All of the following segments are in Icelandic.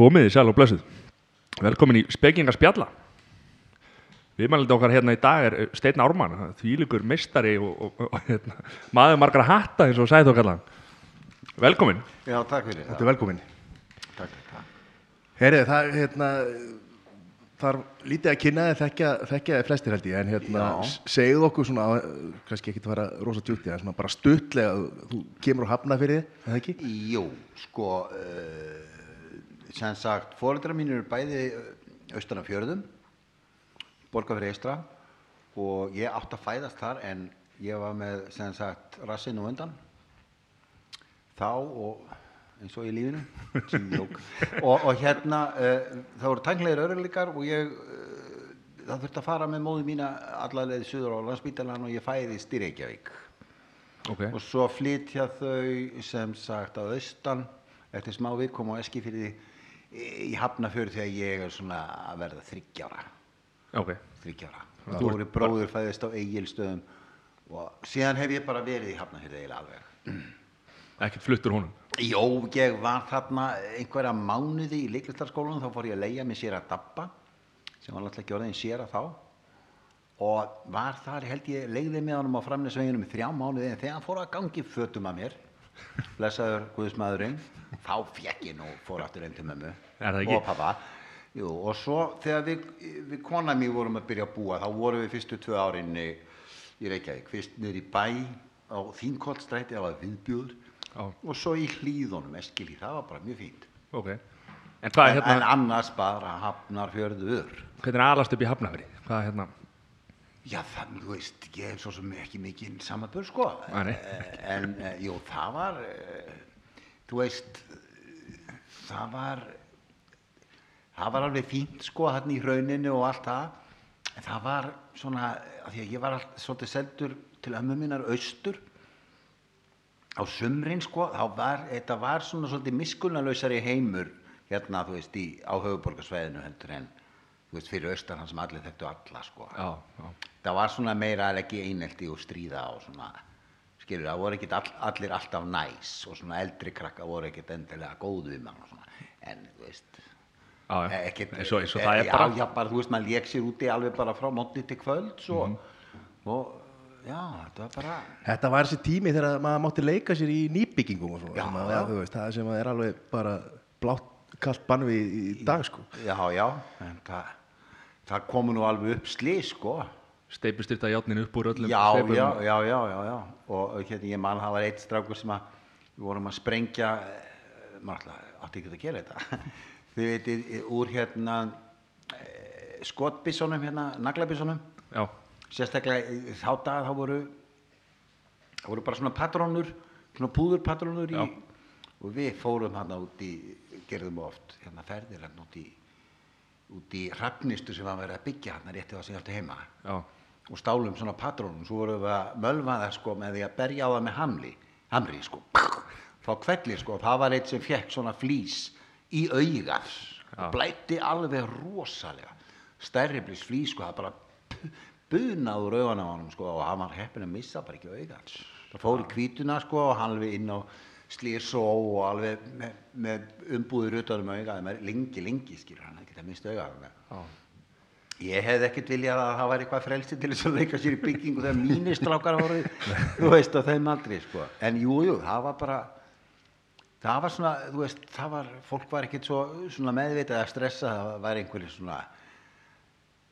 Komiði sæl og blessuð. Velkomin í Spekinga spjalla. Viðmælindi okkar hérna í dag er Steinn Ármann, þvílikur mistari og, og, og hérna, maður margar hatta eins og sæði þó kallan. Velkomin. Já, takk fyrir Þetta er velkomin. Takk, takk. Herrið, það hérna, þarf lítið að kynna þið þekkja, þið flestir held ég, en hérna, segðu okkur svona, kannski ekki að vera rosa djútti, en svona bara stuttlega, þú kemur og hafna fyrir þið, er það ekki? Jú, sko, uh, sem sagt, fóreldrar mín eru bæði austan af fjörðum, borga fyrir eistra og ég átt að fæðast þar en ég var með, sem sagt, rassinn og undan. Þá og eins og í lífinu og, og hérna uh, það voru tæknilegir örlíkar og ég uh, það þurfti að fara með móðu mína allavega suður á landsbítalan og ég fæðist í Reykjavík. Ok. og svo flytja þau sem sagt að austan eftir smá viðkom og eski fyrir í Hafnafjörð þegar ég er svona að verða þryggjára Ok. þryggjára eru bróður fæðist á eigilstöðum og síðan hef ég bara verið í Hafnafjörð eiginlega alveg. Ekkert fluttur honum. Jó, ég var þarna einhverja mánuði í leiklistarskólanum þá fór ég að leia mig sér að dabba sem var náttúrulega ekki orðin sér að þá. Og var þar held ég leigði með honum á framnesveginum þrjá mánuði en þegar hann fór að gangi fötum að mér blessaður Guðsmaðurinn þá fekk ég nú fór aftur einn til mömmu og pappa Jú, og svo þegar við, við kona mér vorum að byrja að búa þá vorum við fyrstu tvö árin í, Reykjavík fyrst niður í bæ á Þínkollstræti það var viðbjóður Já. og svo í hlýðunum eskili, það var bara mjög fínt Ok. En hvað en, en hérna, annars bara hafnar fjörður hvernig er alast upp í Hafnafri? Hvað er hérna? Já þannig, þú veist, ég er svo sem ekki mikið samanbör sko nei. Eh, en, eh, jú, það var eh, þú veist það var það var alveg fínt sko hann í rauninu og allt það en það var svona af því að ég var allt, svolítið seldur til ömmu minnar austur á sumrin sko þá var, þetta var svona svolítið miskunnalausari heimur hérna þú veist í, á höfuborgarsvæðinu heldur en þú veist fyrir austan hann sem allir þekktu alla sko Já, já. það var svona meira að ekki einelti og stríða og svona skilur það voru ekkit all, allir alltaf næs og svona eldri krakka voru ekkit endilega góðu um hann og svona en þú veist Já, já. eh, og eh, það er já, bara. já, bara þú veist maður lék sér úti alveg bara frá mótni til kvölds og, Mhm. og já, þetta var bara Þetta var þessi tími þegar maður mátti leika sér í nýbyggingum og svona, Já, að, já. þú veist, það sem er alveg bara blátt kallt bann við í dag, sko. já, já, en það, það komu nú alveg upp slið sko. Steipustyrta játnin upp úr öllum já, já, já, já, já, já. Og hérna ég man það var eitt strákur sem að við vorum að sprengja eh, maður alltaf átti ekki að gera þetta. Þið veitir úr hérna eh, skotbissonum hérna naglabissonum Já. sérstaklega þá dag þá voru það voru bara svona patrónur svona púðurpatrónur í og við fórum hérna út í gerðum oft hérna ferðir hérna út í út í hrafnistu sem var verið að byggja hérna rétti það sem ég átti heima. Já. og stálum svona patrónum. Svo vorum við að mölva það sko með því að berja á það með hamli. Hamri sko. Þá kvelli sko. Það var eitt sem fekk svona flís í augað og blætti alveg rosalega. Stærri blís flís sko það bara bunað úr augan á honum sko og hann var heppin að missa bara ekki augað það fór í kvítuna sko og hann alveg inn á slísó og alveg með, með umbúður utan um augað með lengi lengi skilur hann ekki að mista augað Já. Ég hefði ekkert viljað að það væri eitthvað frelsi til þess að leika sér í byggingu þegar mínir strákar voru, þú veist, á þeim aldrei, sko. En jú, jú, það var bara, það var svona, þú veist, það var, fólk var ekkert svo svona meðvitað að stressa, það væri einhverju svona,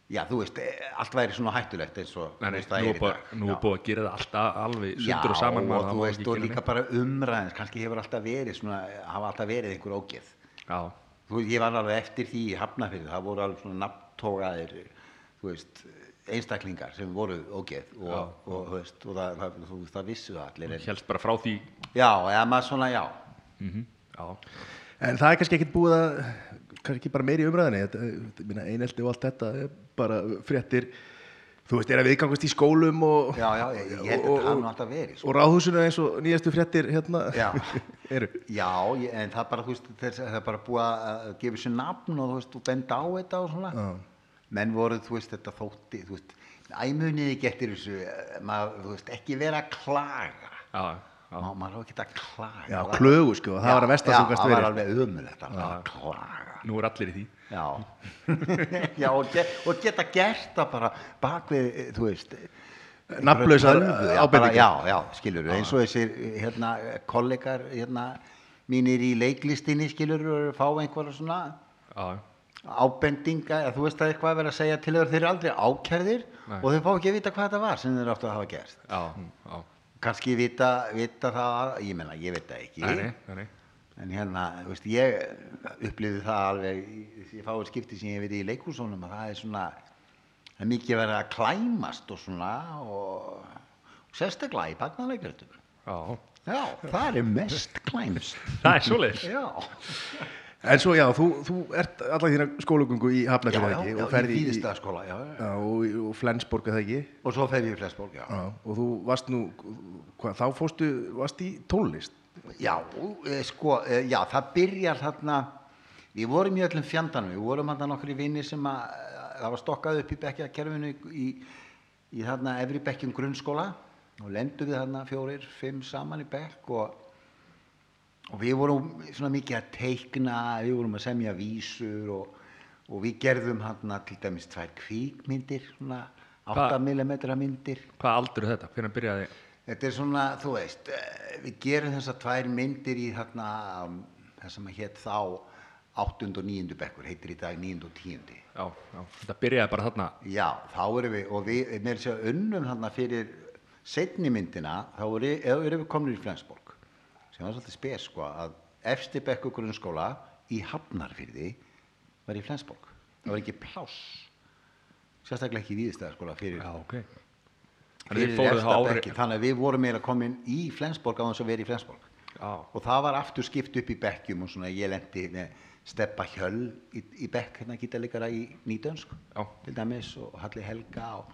já, þú veist, eh, allt væri svona hættulegt eins og, Nei, þú nei, það nú er í búið, dag. nú Já. er búið að gera það alltaf alveg Já, sundur og saman og maður, það þú veist, og líka bara umræðins, kannski hefur alltaf verið svona, hafa alltaf verið einhver ógeð. Já, Þú veist, ég var alveg eftir því í Hafnafyrði, það voru alveg svona nafntógaðir, þú veist, einstaklingar sem voru ógeð og, og, og, þú veist, og það, það, þú veist, það vissu það allir. En, helst bara frá því. já, eða maður svona, já. Já. En það er kannski ekkert búið að, kannski bara meiri umræðinni, þetta, ég meina, einelti og allt þetta, er bara fréttir, þú veist, er að viðgangast í skólum og, Já, já, ég, ég held að og- það hafi nú alltaf verið. Sko. og ráðhúsinu eins og nýjastu fréttir hérna Já. eru. Já, ég, en það er bara, þú veist, þess, það er bara búið að gefa sér nafn og þú veist, og benda á þetta og svona. Já. Menn voru, þú veist, þetta þótti, þú veist, æmuniði getur þessu, eh, maður, þú veist, ekki vera að klaga. Já. Má, maður á ekki að klaga Já, Það klögu, sko, það var að sem gast Já, það verið. var alveg ömulegt að klaga Nú er allir í því. Já, já og, ge og geta gert það bara bak við, þú veist Nafnlausar tölvu, já. Já, skilur eins og þessir hérna, kollegar hérna, mínir í leiklistinni skilur fá einhverja svona Já, ábendinga, þú veist að eitthvað er verið að segja til þeir, eru aldrei ákærðir Nei. og þeir fá ekki að vita hvað þetta var sem þeir áttu að hafa gert. Já, já. Kannski vita, vita það, ég menna, ég veit það ekki. Nei, nei, nei. En hérna, þú veist, ég upplifði það alveg, ég fáið skipti sem ég veit í leikhúsónum að það er svona það er mikið verið að klæmast og svona og, og sérstaklega í pagnarleikrættum Já, já, það er mest klæmst. Það er já, En svo, já, þú, þú ert allar þína skólagöngu í já, og í ferði í, fýðistaðskóla já, já. já, og, og Flensborg eða ekki? Og svo fer ég í Flensborg, já. Já, og þú varst nú, hvað, þá fórstu, varst í tónlist Já, eh, sko, eh, já, það byrjar þarna, við vorum í öllum fjandanum, við vorum þarna nokkri vinnir sem að, eh, það var stokkað upp í bekkjakerfinu í, í þarna efri bekkjum grunnskóla og lendum við þarna fjórir, fimm saman í bekk og, og við vorum svona mikið að teikna, við vorum að semja vísur og, og við gerðum þarna til dæmis tvær kvíkmyndir, svona 8 mm myndir. Hvað aldur er þetta? Hvernig byrjaði Þetta er svona, þú veist, eh, við gerum þessar tvær myndir í þarna, um, það sem að hétt þá 8. og 9. bekkur, heitir í dag 9. og 10. Já, já, þetta byrjaði bara þarna Já, þá erum við, og við, með þess að unnum þarna fyrir setni myndina, þá erum við, erum við komin í Flensborg, sem var svolítið spes, sko, að efsti bekkur grunnskóla í Hafnarfyrði var í Flensborg. Það var ekki pláss, sérstaklega ekki í Víðistæðaskóla fyrir Já, ok Þannig að við vorum meira komin í Flensborg á þess að vera í Flensborg. Já, og það var aftur skipt upp í bekkjum og svona ég lendi Steppa Hjöll í, í bekk hérna gítarleikara í Nýdönsk Já. til dæmis og Halli Helga og,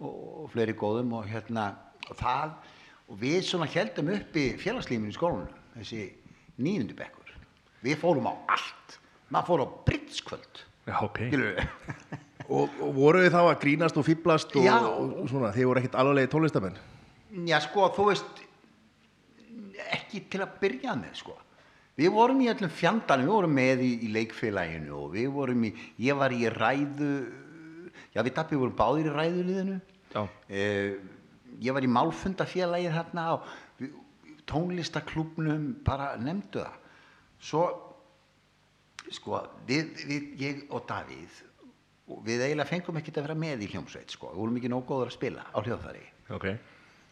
og, og fleiri góðum og hérna og það og við svona heldum upp í félagslíminu í skólanum þessi nýjundu bekkur. Við fórum á allt. Maður fór á brittskvöld já, ok og, og voru þið þá að grínast og fýblast og, og svona, þið voru ekkit alveg tónlistamenn Já, sko, þú veist, ekki til að byrja með, sko. Við vorum í öllum fjandanum, við vorum með í, í leikfélaginu og við vorum í, ég var í ræðu, já, við Dabbi vorum báðir í ræðuliðinu. Já. Eh, ég var í málfundafélagið þarna og við, tónlistaklúbnum, bara nefndu það. Svo, sko, við, við, ég og Davíð, og við eiginlega fengum ekkert að vera með í hljómsveit, sko. Við vorum ekki nóg góður að spila á hljóðfæri. Ok,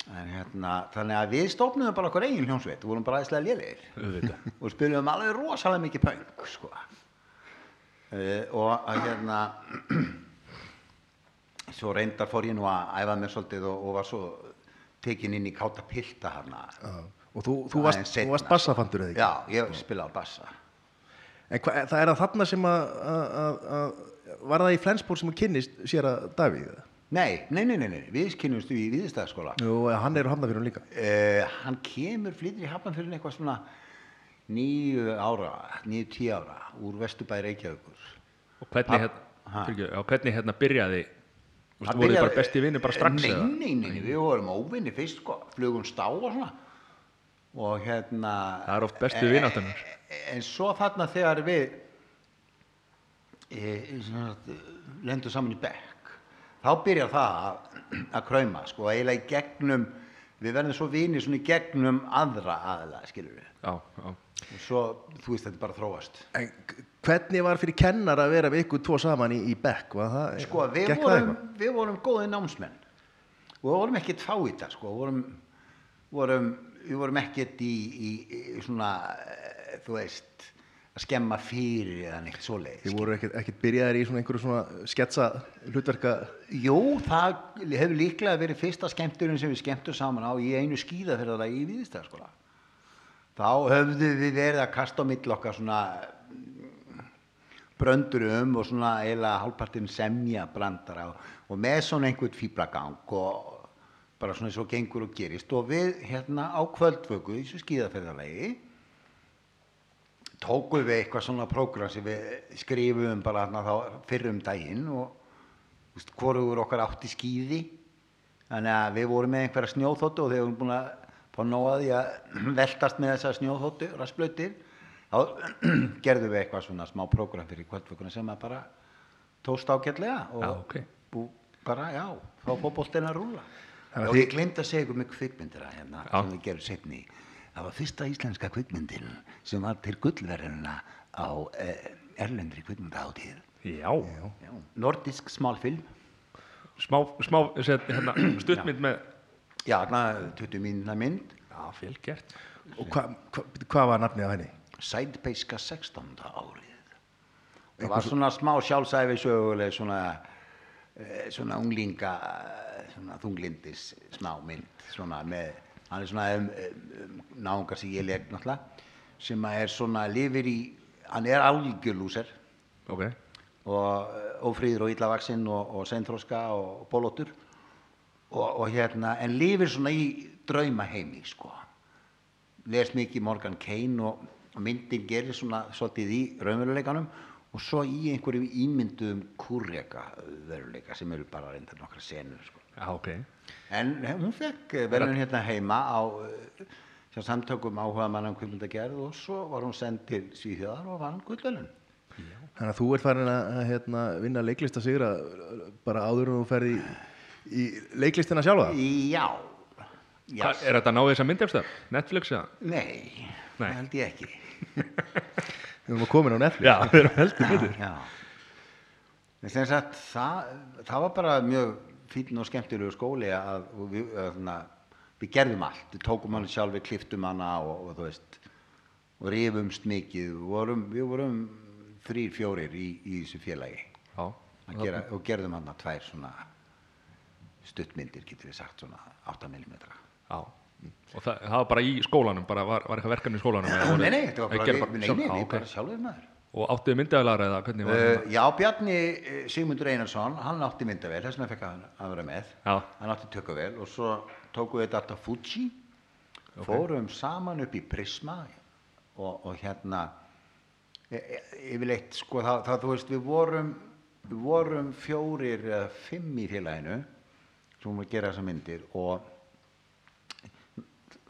En hérna, þannig að við stofnum bara okkur eigin hljómsveit, við vorum bara aðeinslega auðvitað og spilum alveg rosalega mikið punk, sko. Uh, og að hérna, svo reyndar fór ég nú að æfa mér svolítið og, og var svo tekin inn í káta pilta hana. Já. og þú, þú varst, varst bassafandur eða ekki Já, ég spilaði á bassa. en hva, það er að þarna sem að, að, að, að var það í Flensborg sem að kynnist sér að Davíð eða? Nei, nei, nei, nei, nei, við kynnumst í viðstæðaskóla. Jú, hann er á Hafnarfjörðum líka Uh, hann kemur, flytur í Hafnarfjörðin eitthvað svona nýju ára, nýju tíu ára úr Vesturbæri Reykjavíkur. Og hvernig, Papp- hérna, fyrirgefðu, já, hvernig hérna byrjaði Það voruð þið bara besti vinni bara strax nei, nei, nei, nei, við vorum óvinni fyrst sko, flugum stá og svona og hérna Það er oft bestu vináttunar. e, en svo þarna þegar við lendum saman í bekk. Þá byrjar það að, að krauma sko, eiginlega í gegnum við verðum svo vinir svona í gegnum aðra aðla, skilur við Já, já. Og svo, þú veist, þetta er bara þróast. En hvernig var fyrir kennar að vera við ykkur tvo saman í, í bekk? Var það, sko, við vorum, við vorum góði námsmenn. Og við vorum ekkert fáita sko, við vorum, vorum, við vorum ekkert í, í, í svona, eh, þú veist að skemma fyrir eða neitt svoleiðis þið voru ekkit byrjaðir í svona einhverju svona sketsa hlutverka Jú, það hefur líklega verið fyrsta skemmturinn sem við skemmtum saman á í einu skíðaferðalagi í Víðistæðaskóla. Þá höfðu við verið að kasta á mill okkar svona mm, bröndurum og svona eiginlega hálfpartinn semja brandara og, og með svona einhvern fýblagang og bara svona svo gengur og gerist og við hérna á kvöldvöku í þessu skíðaferðalagi tókum við eitthvað svona prógram sem við skrifum bara þá fyrrum daginn og hvorugur okkar átti skíði þannig að við vorum með einhverja snjóþóttu og þegar við vorum búin að fá nóg að að veltast með þessar snjóþóttu, rassblöytir þá gerðum við eitthvað svona smá prógram fyrir kvöldvökunum sem að bara tóst ágætlega og Já, ok. bú, bara, já, fá fótboltinn að rúla að og ég glemt að segja ykkur með kvikmyndina hérna, Já. sem við gerum setni það var fyrsta íslenska kvikmyndin sem var til gullverðina á eh, erlendri kvikmyndahátíð. Já, Já, nordisk smalfilm smá, smá set, hérna, stuttmynd með Já, þarna 20 mínuna mynd. Já, vel gert. Og hvað hva, hva var nafnið á henni? Sædpeiska 16. árið. Það var svona smá sjálfsæfi söguleg svona eh, svona unglinga svona þunglindis smá mynd svona með, hann er svona um, um, náungar sem ég leik náttúrulega sem er svona lifir í hann er algjörlúser Ok, og ófríður og illavaksinn og, og seinþróska og bólóttur og, og hérna en lifir svona í draumaheimi sko. Les mikið Morgan Kane og, myndin gerir svona svolítið í raunveruleikanum og svo í einhverjum ímynduðum kúrjaka veruleika sem eru bara reyndar nokkra senur sko. Já, ok en hún fekk verðun hérna heima á eh, hjá samtökum áhuga mannan kvimmundagerð og svo var hún send til Svíþjóðar og vann gullvelun Þannig að þú ert farin að að, hérna, vinna leiklista sigra bara áður en þú ferði í, í leiklistina sjálfa? Já, já Hva, Er þetta náðið þess að myndefstar? Netflix eða? Nei, Nei. það held ég ekki Við erum að komin á Netflix. Já, við erum heldur betur sem það var bara mjög fín og skemmtilegu skóli að og við, að, svona, við gerðum allt. Við tókum hann sjálf, við kliftum hana og, og þú veist og rifumst mikið. Vorum, við vorum þrýr, fjórir í, í þessu félagi. Já, að gera, og gerðum hann tvær svona stuttmyndir getur við sagt svona 8 mm já. Og það, það var bara í skólanum, bara var, var eitthvað verkefni í skólanum Nei, nei, þetta var bara, við, nei, sjálf- nei, Já, við ok. bara sjálfur maður Og áttuðu myndaðalara eða hvernig var Uh, það? já, Bjarni eh, Sigmundur Einarsson, hann átti myndavél, þess vegna fekk hann að vera með. Já. Hann átti tökuvél og svo tókum við þetta alltaf Fuji, fórum saman upp í Prisma og, og hérna, e, e, yfirleitt, sko, það, það, þú veist, við vorum, við vorum fjórir eða fimm í félaginu sem vorum að gera þessar myndir og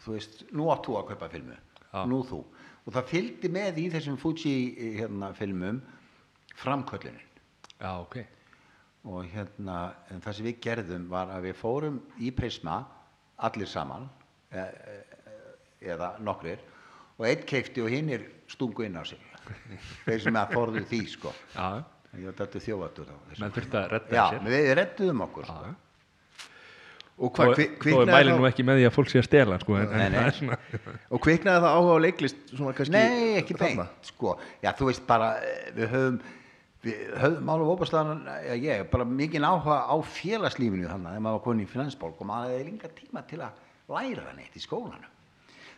þú veist, nú átt þú að kaupa filmu, Já. nú þú. Og það fylgdi með í þessum Fuji hérna, filmum framköllunin. Já, ok Og hérna, það sem við gerðum var að við fórum í Prisma, allir saman, e, e, eða nokkrir, og einn keifti og hinn er stungu inn á sig. Þeir sem að forðu því, sko. Þetta þjóvatur á þessu. menn þurfti að redda Já, sér við redduðum okkur, sko. Og, hvað, er kviknaði mælinn nú þá, ekki með því að fólk sé að stela sko, en, Nei, en nei. það er svona og kviknaði það áhuga á leiklist svona kannski Nei, ekki þarna? beint, sko. Já, þú veist bara, eh, við höfum, við höfum alveg óbærslan, já, ég, bara mikið áhuga á félagslífinu þannig, þegar maður var komin í finansbólk og maður hefði linga tíma til að læra neitt í skólanum.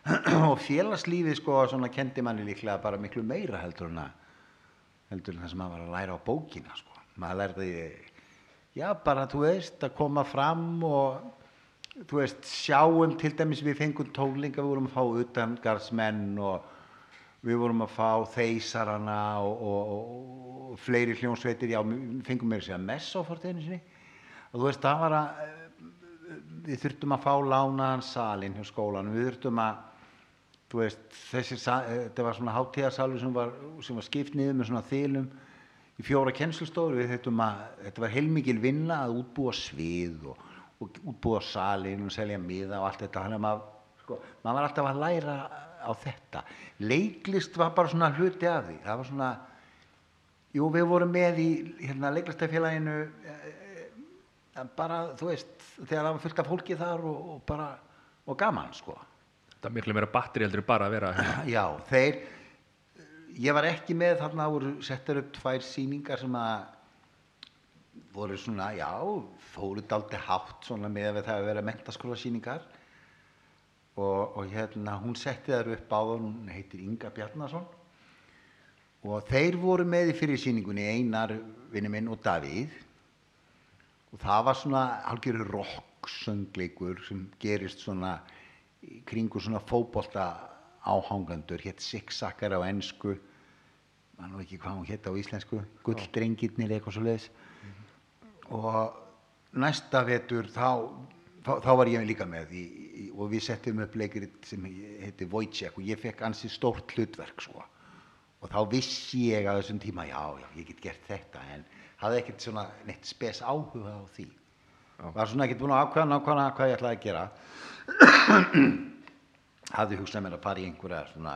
og félagslífið, sko, svona kendi manni líklega bara miklu meira heldur en að, heldur en það sem maður var að læra á bókina, sko. Maður lærði, já, bara, þú veist, að koma fram og, þú veist, sjáum til dæmis við fengum tónleika, við vorum að fá utangarsmenn og við vorum að fá þeysarana og, og, og, og fleiri hljónsveitir, já, fengum sér að messa á forteginu sinni. Og þú veist, það var að við þurftum að fá lánaðan salin hjá skólanum, við þurftum að þú veist, þessi, sa- eh, þetta var svona hátíðarsalur sem var, var skipt niður með svona þylum í fjóra kennslustofur, við þurftum að, þetta var heilmikil vinna að útbúa svið og, og útbúa salin og selja miða og allt þetta, þannig að maður, sko, maður var alltaf að læra á þetta. Leiklist var bara svona hluti af því, það var svona, jú, við vorum með í, hérna, leiklistafélaginu, eh, bara, þú veist, þegar það var fullt af fólki þar og, og bara, og gaman, sko. það er miklu meira batteri heldur bara að vera hérna. Já, þeir ég var ekki með þarna voru settar upp tvær sýningar sem að voru svona, já, fóru daldi hátt svona með að það að vera mentaskóla sýningar og, og hérna hún setti þær upp á það, hún heitir Inga Bjarnason. Og þeir voru með í fyrir sýningunni Einar, vinni minn og Davíð. Og það var svona algjörður rock söngleikur sem gerist svona kringu svona fótbolta áhangandur hétt Sixackar á ensku mann og ekki hvað hún hétt á íslensku gulldrengirnir eitthvað svo leiðis og næsta vetur þá, þá, þá var ég líka með í, í, og við settum upp leikrit sem heiti Wojciech og ég fekk ansi stórt hlutverk sko. Og þá vissi ég að þessum tíma já, já, ég get gert þetta en hafði ekkert svona neitt spes áhuga á því. Var svona ekkert búin að ákveða nákvæmlega hvað ég ætlaði að gera hafði hugsað mér að fara í einhverja svona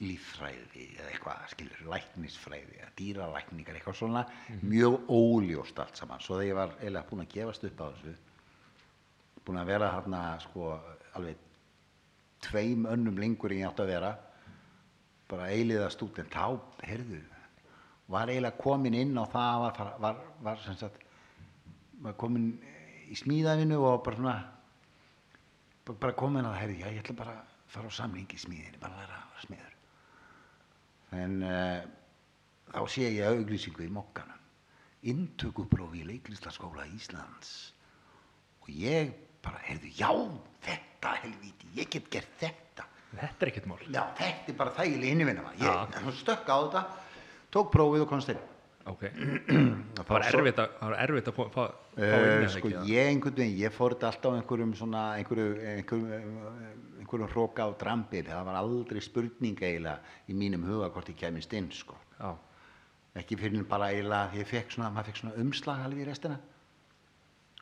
líffræði eða eitthvað, skilur, læknisfræði eða dýralækningar, eitthvað svona mjög óljóst allt saman. Svo þegar ég var eiginlega búin að gefast upp á þessu búin að vera þarna sko alveg tveim önnum lengur en ég átt að vera bara eiliða stúdent þá, heyrðu var eiginlega komin inn á það var, var, var, var sem sagt var komin í smíðavinu og bara svona bara- komin að heyrðu, já ég ætla bara að fara á samling í smíðinni, bara að vera smiður. En uh, þá sé ég auglýsingu í mokkanum. Inntökuprófi í leiklistaskóla Íslands. Og ég bara, heyrðu, já, þetta helvíti, ég get gert þetta. Þetta er ekkert mál. já, þetta er bara þægileg innivinna Já. ég stökk á þetta, tók prófið og komst inn Ok. Það var erfitt að, var erfitt að fá, fá, fá inn sko ég einhvern veginn, ég fór þetta alltaf á einhverjum svona, einhverjum, einhverjum, einhverjum hróka á drambil, það var aldrei spurning eiginlega í mínum huga hvort ég kemist inn, sko. Já. Ekki fyrir en bara eiginlega, ég fekk svona, maður fekk svona umslag alveg í restina.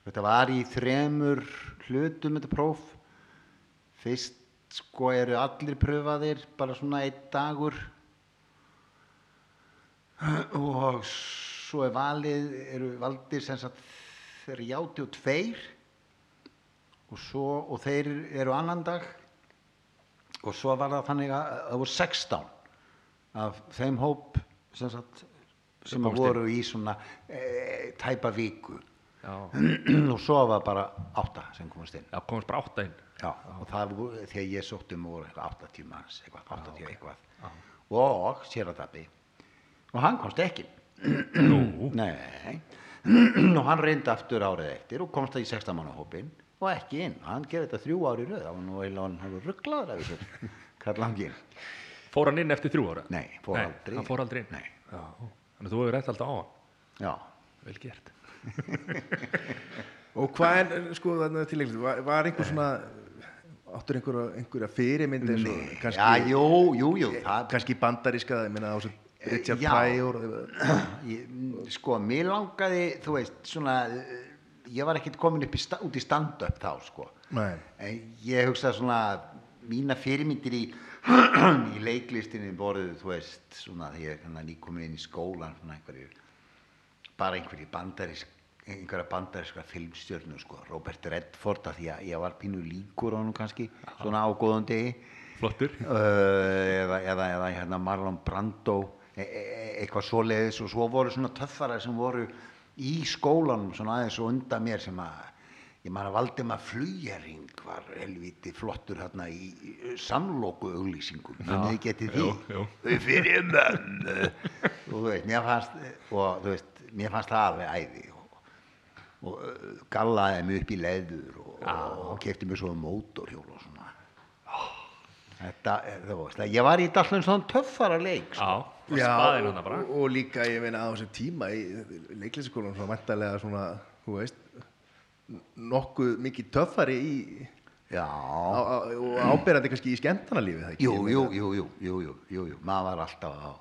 Þetta var í þremur hlutum þetta próf. Fyrst, sko, eru allir pröfaðir, bara svona einn dagur og svo er valið, eru valdir sem sagt þeir játi og tveir. Og, svo, og þeir eru annan dag. Og svo var það þannig að það voru 16 af þeim hóp sem, sagt, sem voru í svona e, tæpa viku. Og svo var bara átta sem komast inn. Já, komast inn. Já, og það voru, þegar ég sótti um voru eitthvað 80 manns, eitthvað, 80 eitthvað. Og sér að dabbi og hann komst ekki Nú. Nei og hann reyndi aftur árið eftir og komst það í 16 manna hópin og ekki inn, hann gerði þetta þrjú ári röð það var nú eiginlega hann hefur rugglaður af þessu Karl Langin, Fór hann inn eftir þrjú ára? nei, fór Nei, aldrei hann fór aldrei inn. Nei, Já. Þannig að þú hefur rétt alltaf á hann. já, Vel gert. Og hvað er, sko, þarna til leiklist, var, var einhver svona, áttur einhverja, einhverja fyrirmynd og já, jú, jú, jú það, kannski bandaríska, ég meina á svo Richard já. Pryor, ég, sko, mér langaði, þú veist, svona, eh, ég var ekkert komin upp í, sta- út í stand-up þá, sko. nei, En ég hugsa svona, mína fyrirmyndir í, í leiklistinni voru, þú veist, svona, þegar ég er nýkomin inn í skólan, svona einhverju, bara einhverju bandarísk, einhverja bandaríska filmstjörnu, sko, Robert Redford, af því að ég var pínu líkur á honum kannski, svona á góðum degi, Flottur. uh, eða, eða, eða hérna Marlon Brando e e eitthvað svoleiðis og svo voru svona töffarar sem voru í skólanum svona aðeins og undan mér sem að ég man að Valdimar Flugering var helviti flottur hérna í samloku auglýsingum munið þið getið því? jú, jú. Fyrir mömmu. Og þú veist, mér fannst og veist, mér fannst það alveg æði og, og uh, gallaði mig upp í leður og, og kefti mér svo mótorhjól og svona. Þetta, er, þú veist, ég var í alltaf svona töffara leik sko. Já. Og, og líka, ég meina, á þessum tíma í leiklistaskólanum, svona mæntalega svona, þú veist, nokkuð mikið töffari í, Já, á, á, og áberandi kannski í ekki? jú, jú, jú, jú, jú, jú, jú, jú, maður var alltaf á,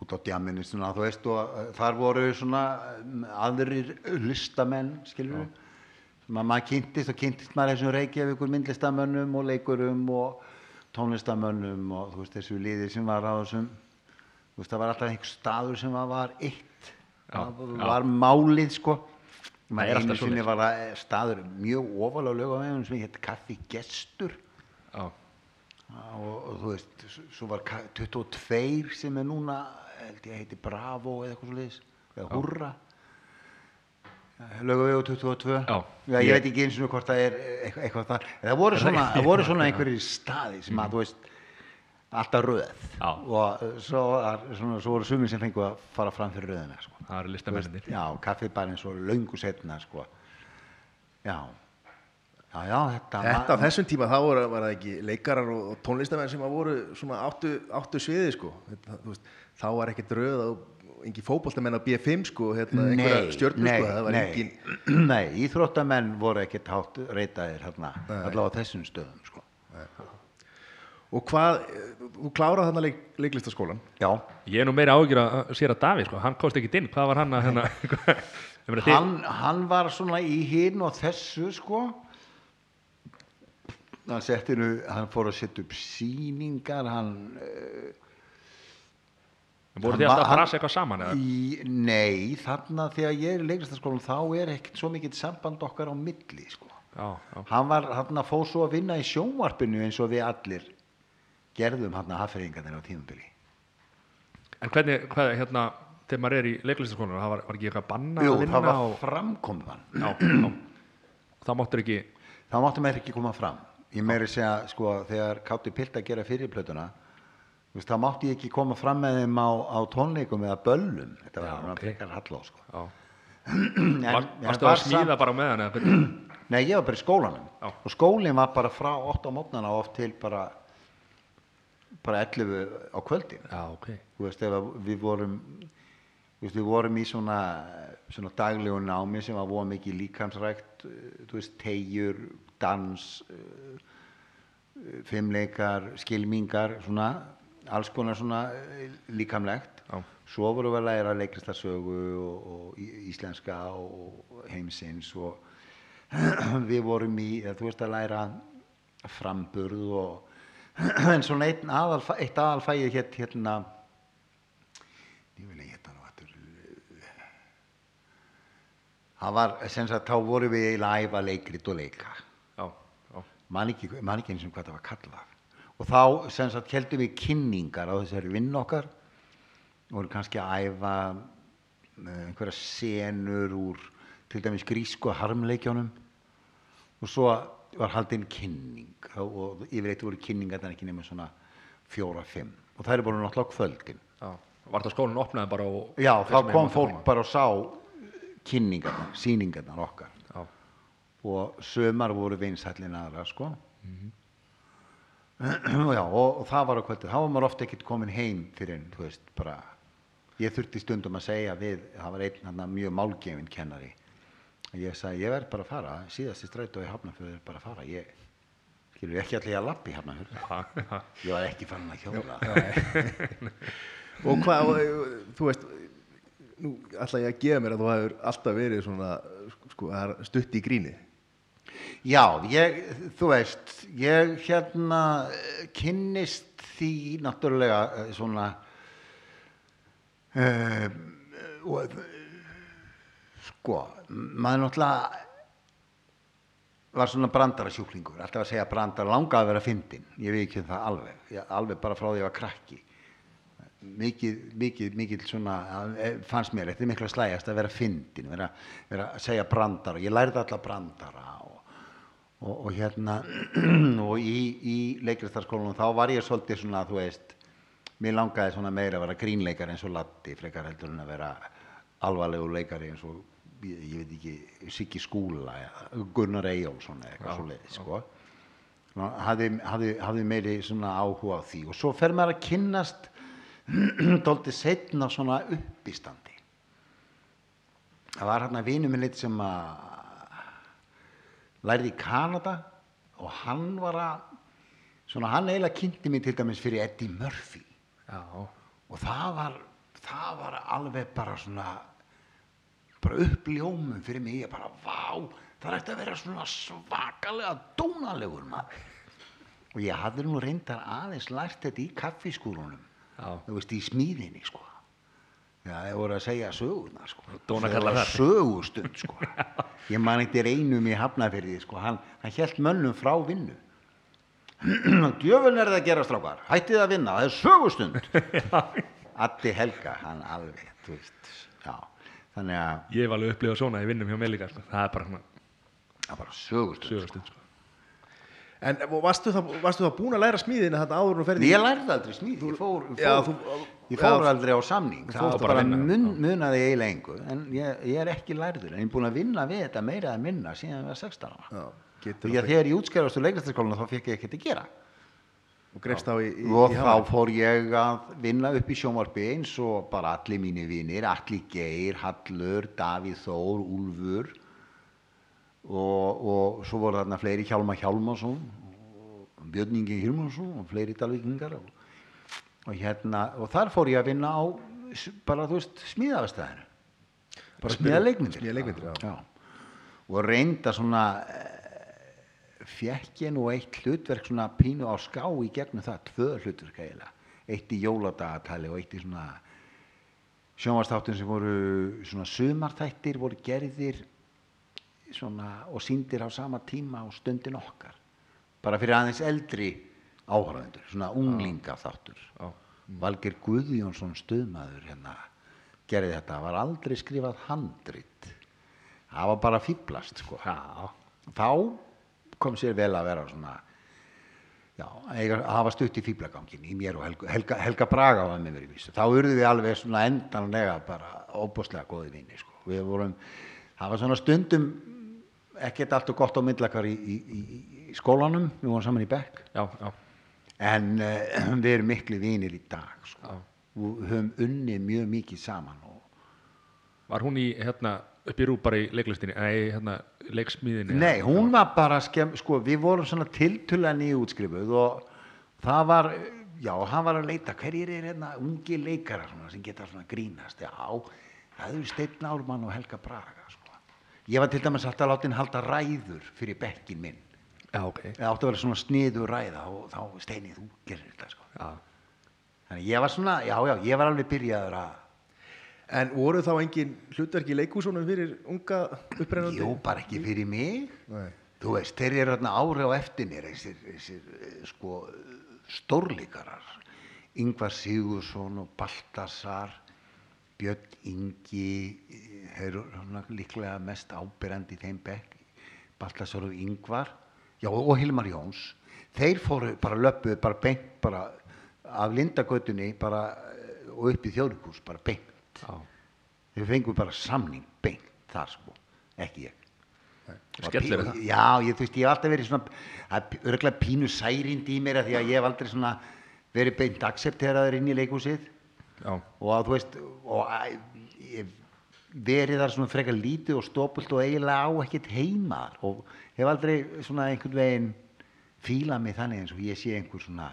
út á djaminu svona, þú veist, og uh, þar voru svona um, aðrir listamenn, skilur við, sem að maður kynntist og kynntist maður þessum Reykjavíkur myndlistamönnum og leikurum og tónlistamönnum og þú veist, þessu liði sem var á þessum, veist, það var alltaf einhver staður sem var, eitt, það var málið, sko. Einu sinni var það staður mjög ofalega lögum sem hétt Kaffi Gestur. Og, og þú veist, svo var Ka- 22 sem er núna held ég heiti Bravo eða eitthvað svo leiðis eða Hurra. Lögavegu 22 Já. ég Ég- veit ekki eins og hvort það er eitthvað, eitthvað þar. Það voru svona, voru svona einhverjir staði sem að þú veist alltaf röð Já. og uh, svo, var, svona, svo voru sumir sem fengu að fara fram fyrir röðina sko. Það eru listamennir. já, eins og löngu setna sko. já já, já, þetta Þetta á þessum tíma, þá voru, var það ekki leikarar og, tónlistamenn sem að voru svona áttu, áttu sviði, sko. Þetta, veist, þá var ekkert röð og, engin fótboltamenn á B5 sko, hérna, einhverja stjörnur nei, sko, það var nei, engin nei, íþróttamenn voru ekkert hátt reytaðir hérna, allavega á þessum stöðum sko. Og hvað, þú klárað þarna leik, leiklistaskólan Já, Ég er nú meira ágjur að sér að Davíð, sko, hann kosti ekki inn, hvað var hann að hérna, hann, hann var svona í hinn og þessu sko. Hann setti nú hann fór að setja upp sýningar hann uh, voru þið alltaf að brasa eitthvað saman eða? í, nei, þarna þegar ég er í leiklistaskólan þá er ekkert svo mikið samband okkar á milli sko. Já, já, hann var hann að fóð svo að vinna í sjónvarpinu eins og við allir gerðum hann að hafðfeyringarnir á tímabili. En hvernig, hvað, hérna, þegar maður er í leiklistaskólanum, það var, var ekki eitthvað banna Jú, að vinna það var og, framkoman já, já, þá máttur ekki, þá máttu maður ekki koma fram. Ég meiri segja, sko, þegar Kátti Pilt að gera fyrirplötuna þá mátti ég ekki koma fram með þeim á, á tónleikum eða böllum. Þetta var Já, hann ok. frekar halló, sko. En, var, varstu var að smíða bara með hann eða? Nei, ég var bara í skólanum. Já. og skólinn var bara frá 8 á mótnana oft til bara bara 11 á kvöldin. Já, ok, þú veist, við vorum veist, við vorum í svona svona daglegu námi sem var mikið líkansrækt tegjur, dans fimmleikar, skilmingar svona, alls konar svona eh, líkamlegt. Já. svo vorum við að læra leiklistarsögu og, og íslenska og heimsins og við vorum í, þú veist að læra framburð og en svona einn aðal, eitt aðalfægið hétt hérna ég vil ekki hérna það var sem sagt þá vorum við eiginlega að æfa leikrit og leika. Man ekki, man ekki eins og hvað það var kallað. Og þá sem sagt heldum við kynningar á þessari vinn okkar. Og vorum kannski að æfa eh, einhverja senur úr til dæmis grísku harmleikjónum og svo var haldin kynning og, yfirleitt voru kynningar þannig ekki nema svona fjóra, fimm. Og það er bara náttúrulega kvöldin. Já, var það skólinn opnaði bara og já, þá kom fólk koma? bara og sá kynningarnar, sýningarnar okkar. Já, og sömar voru vinsællin aðra sko. Mhm. já, og, og það var á kvöldu þá var maður ofta ekkert komin heim fyrir en þú veist bara ég þurfti stundum að segja við það var einn mjög málgefin kennari ég sagði ég verð bara að fara. Síðasti strætó í Hafnarfjörður er bara að fara. Ég skilur ekki allir að lappi já, já, ég var ekki fann að hjóla. Og hvað, og, þú veist nú ætla ég að gefa mér að þú hefur alltaf verið svona sko, stutt í gríni. Já, ég, þú veist, ég hérna kynnist því náttúrulega eh, svona uh, og sko, maður náttúrulega var svona brandara sjúklingur, alltaf að segja brandara, langaði að vera fyndin, ég veit ekki um það alveg, ég, alveg bara frá því að ég var krakki. Mikið, mikið, mikið svona, eh, fannst mér, þetta er miklu að slægjast að vera fyndin, vera, vera að segja brandara, ég lærði alla brandara og, og, og hérna, og í, í leikristarskólanum þá var ég svolítið svona, þú veist, mér langaði svona meira að vera grínleikari eins og Latti, frekar heldur en að vera alvarlegu leikari eins og, ég, veit ekki, Siggi Skúla Gunnar Eyjólfsson eða eitthvað svo leiði, sko. Hafði, meiri svona áhuga á því. Og svo fer maður að kynnast dóldi setna svona uppistandi. Það var hérna vinu minn eitt sem að lærði í Kanada og hann var að svona hann eiginlega kynnti mig til dæmis fyrir Eddie Murphy. Já, og það var það var alveg bara svona bara uppljómum fyrir mig. Ég bara, vá, það ætti að vera svona svakalega dónalegur maður. Og ég hafði nú reyndar aðeins lært þetta í kaffiskúrunum. Þú veist, í smíðinni sko. Já, það voru að segja söguna sko. Sögustund sko. Ég man eitthvað einum í Hafnafyrði sko. Hann, hann hélt mönnum frá vinnu. Djöfun er það að gera strákar. Hættið að vinna, það er sögustund. Addi Helga, hann alveg Þannig að ég hef alveg upplifað svona í vinnum hjá mér líka, sko. það er bara svona það var bara sögustund sögustund, sko. en og varstu það, varstu það búin að læra smíðina þetta áður og ferði Ég lærði aldrei smíð, ég fór, fór, Já, þú- ég fór já. aldrei á samning, það fórst var bara að mun, munaði eiginlega engu, en ég, ég er ekki lærður, en ég er búin að vinna við þetta meira að minna síðan ég var 16 ára. Já, Því að þegar ég útskæðast úr leiklistaskólinu þá fekk ég ekkert að gera. Og þá fór ég að vinna upp í sjónvarpi eins og bara allir mínu vinir, Alli Geir, Hallur, Davíð Þór, Úlfur. Og, og svo voru þarna fleiri Hjálmar Hjálmarsson og Björn Ingi Hjálmarsson og fleiri dalvíkingar. Og, og hérna og þar fór ég að vinna á bara þú veist smíðavestæðinu bara smíða leikmyndir smíða leikmyndir, já. og reynda svona fekk ég nú eitt hlutverk svona pínu á ská í gegnum það, tvö hlutverk eiginlega. Eitt í jóladagatali og eitt í svona sjónvastáttum sem voru svona sumarþættir voru gerðir svona og síndir á sama tíma og stundin okkar. Bara fyrir aðeins eldri áhörðendur, svona unglinga þáttur Já. Valger Guðjónsson stuðmaður hérna gerði þetta, það var aldrei skrifað handrit. Það var bara fýblast sko. Þá kom sér vel að vera svona já, eiga, að hafa stutt í fýblagangin í mér og Helga, Helga, Helga Braga var með mér í vísu þá urðu við alveg svona endanlega bara óbúslega góði vinni sko. við vorum, það var svona stundum ekkert allt og gott á myndlakar í, í, í, í skólanum við vorum saman í bekk Já, já. en uh, við erum miklu vinir í dag sko. Og höfum unnið mjög mikið saman og Var hún í, hérna, upp í rú bara í leiklistinni, nei, hérna, leiksmíðinni? Nei, hún var bara skemm, sko, við vorum svona tiltölulega nýjútskrifuð og það var, já, hann var að leita, hverjir er hérna ungi leikarar svona, sem geta svona grínast, já, það eru Steinn Ármann og Helga Braga, sko. Ég var til dæmis alltaf látin halda ræður fyrir bekkin minn. Já, ok. Það átti að vera svona sniður ræða og þá, Steini, þú gerir þetta, sko. Þannig ég var svona, já, já, ég var alveg byrjaður að, En voru þá engin hlutverk í leikhúsunum fyrir unga upprennandi? jú, bara ekki fyrir mig. Nei. Þú veist, þeir eru þarna ári á eftir mér, þessir, þessir eh, sko, stórlíkarar. Ingvar Sigursson og Baltasar, Björn Ingi, þeir eru líklega mest ábyrjandi í þeim bekk, Baltasar og Ingvar, já og Hilmar Jóns. Þeir fóru bara löpuð, bara beint, bara af Lindagötunni, bara eh, og upp í þjóðlíkús, bara beint. Já. Þeir fengu bara samning beint þar sko, ekki ég. Pí- það? Já, ég, þú veist, ég hef alltaf verið svona, örgulega pínu særind í mér því að ég hef aldrei svona verið beint accepteraður inn í leikhúsið Já. og að þú veist, og að, ég verið þar svona frekar lítið og stópult og eiginlega á ekkert heima þar og hef aldrei svona einhvern veginn fílað mig þannig eins og ég sé einhver svona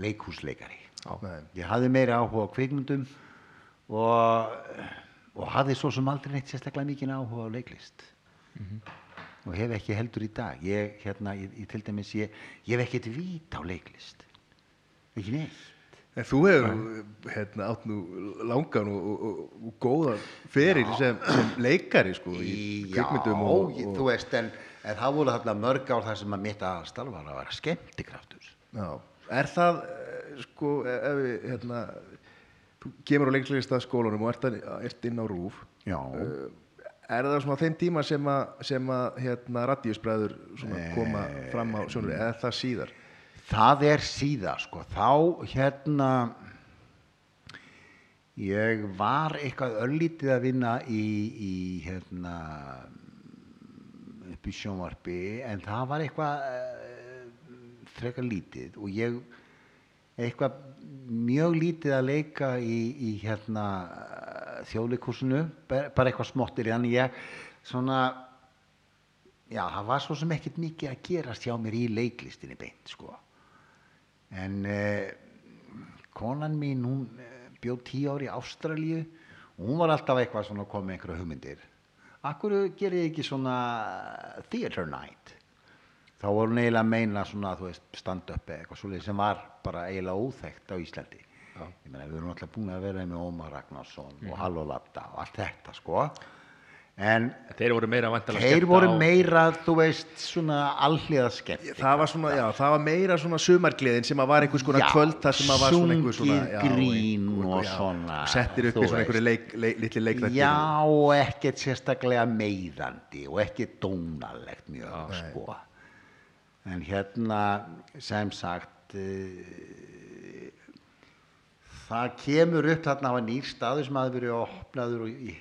leikhúsleikari. Já. Ég hafði meira áhuga á kvikmyndum og, og hafði svo sem aldrei neitt sérstaklega mikið áhuga á leiklist. Og hef ekki heldur í dag. Ég, hérna, ég, ég til dæmis ég, ég hef ekkert vít á leiklist. Ekki neitt. En þú hefur hérna, átt nú langan og, og, og, og góðan feril sem, sem leikari sko, í Já, kvikmyndum og, og, þú veist en, en það voru þarna mörg ár þar sem að mitt aðalstarf var að vera skemmtikraftur. Já. Er það eh, sko ef við hérna þú kemur á leikslista skólanum og ert, að, ert inn á rúf Já. er það svona þeim tíma sem að, sem að hérna radíusbræður koma fram á sjónur eða það síðar? Það er síðar sko, þá hérna ég var eitthvað örlítið að vinna í, í hérna upp í sjónvarpi en það var eitthvað uh, frekar lítið. Og ég eitthvað mjög lítið að leika í, í hérna þjóðleikursinu, bara eitthvað smottir þannig ég svona já, það var svo sem ekkert mikið að gerast hjá mér í leiklistinni beint sko. En eh, konan mín hún eh, bjóð tíu ári í Ástralíu. Og hún var alltaf eitthvað svona að koma með einhverja hugmyndir. Akkur gerir þið ekki svona theater night þá voru hún eiginlega að meina svona þú veist stand up eða eitthvað svolítið sem var bara eiginlega óþekkt á Íslandi. Ég meina við erum alltaf búin að vera með Ómar Ragnarsson og Halló Latta og allt þetta sko. En Þeir voru meira þeir voru meira þú veist svona alliða skemmt það var svona, já, það var meira svona sumargleðin sem að var einhvers konar Já, kvöld þar sem að var svona einhver svona já, grín og já, svona, settir upp í svona einhverju leik, leik, litli leikrættir Já, og ekkert sérstaklega meiðandi og ekkert dónalegt mjög, sko. En hérna, sem sagt, uh, það kemur upp þarna var nýr staður sem hafi verið opnaður og í,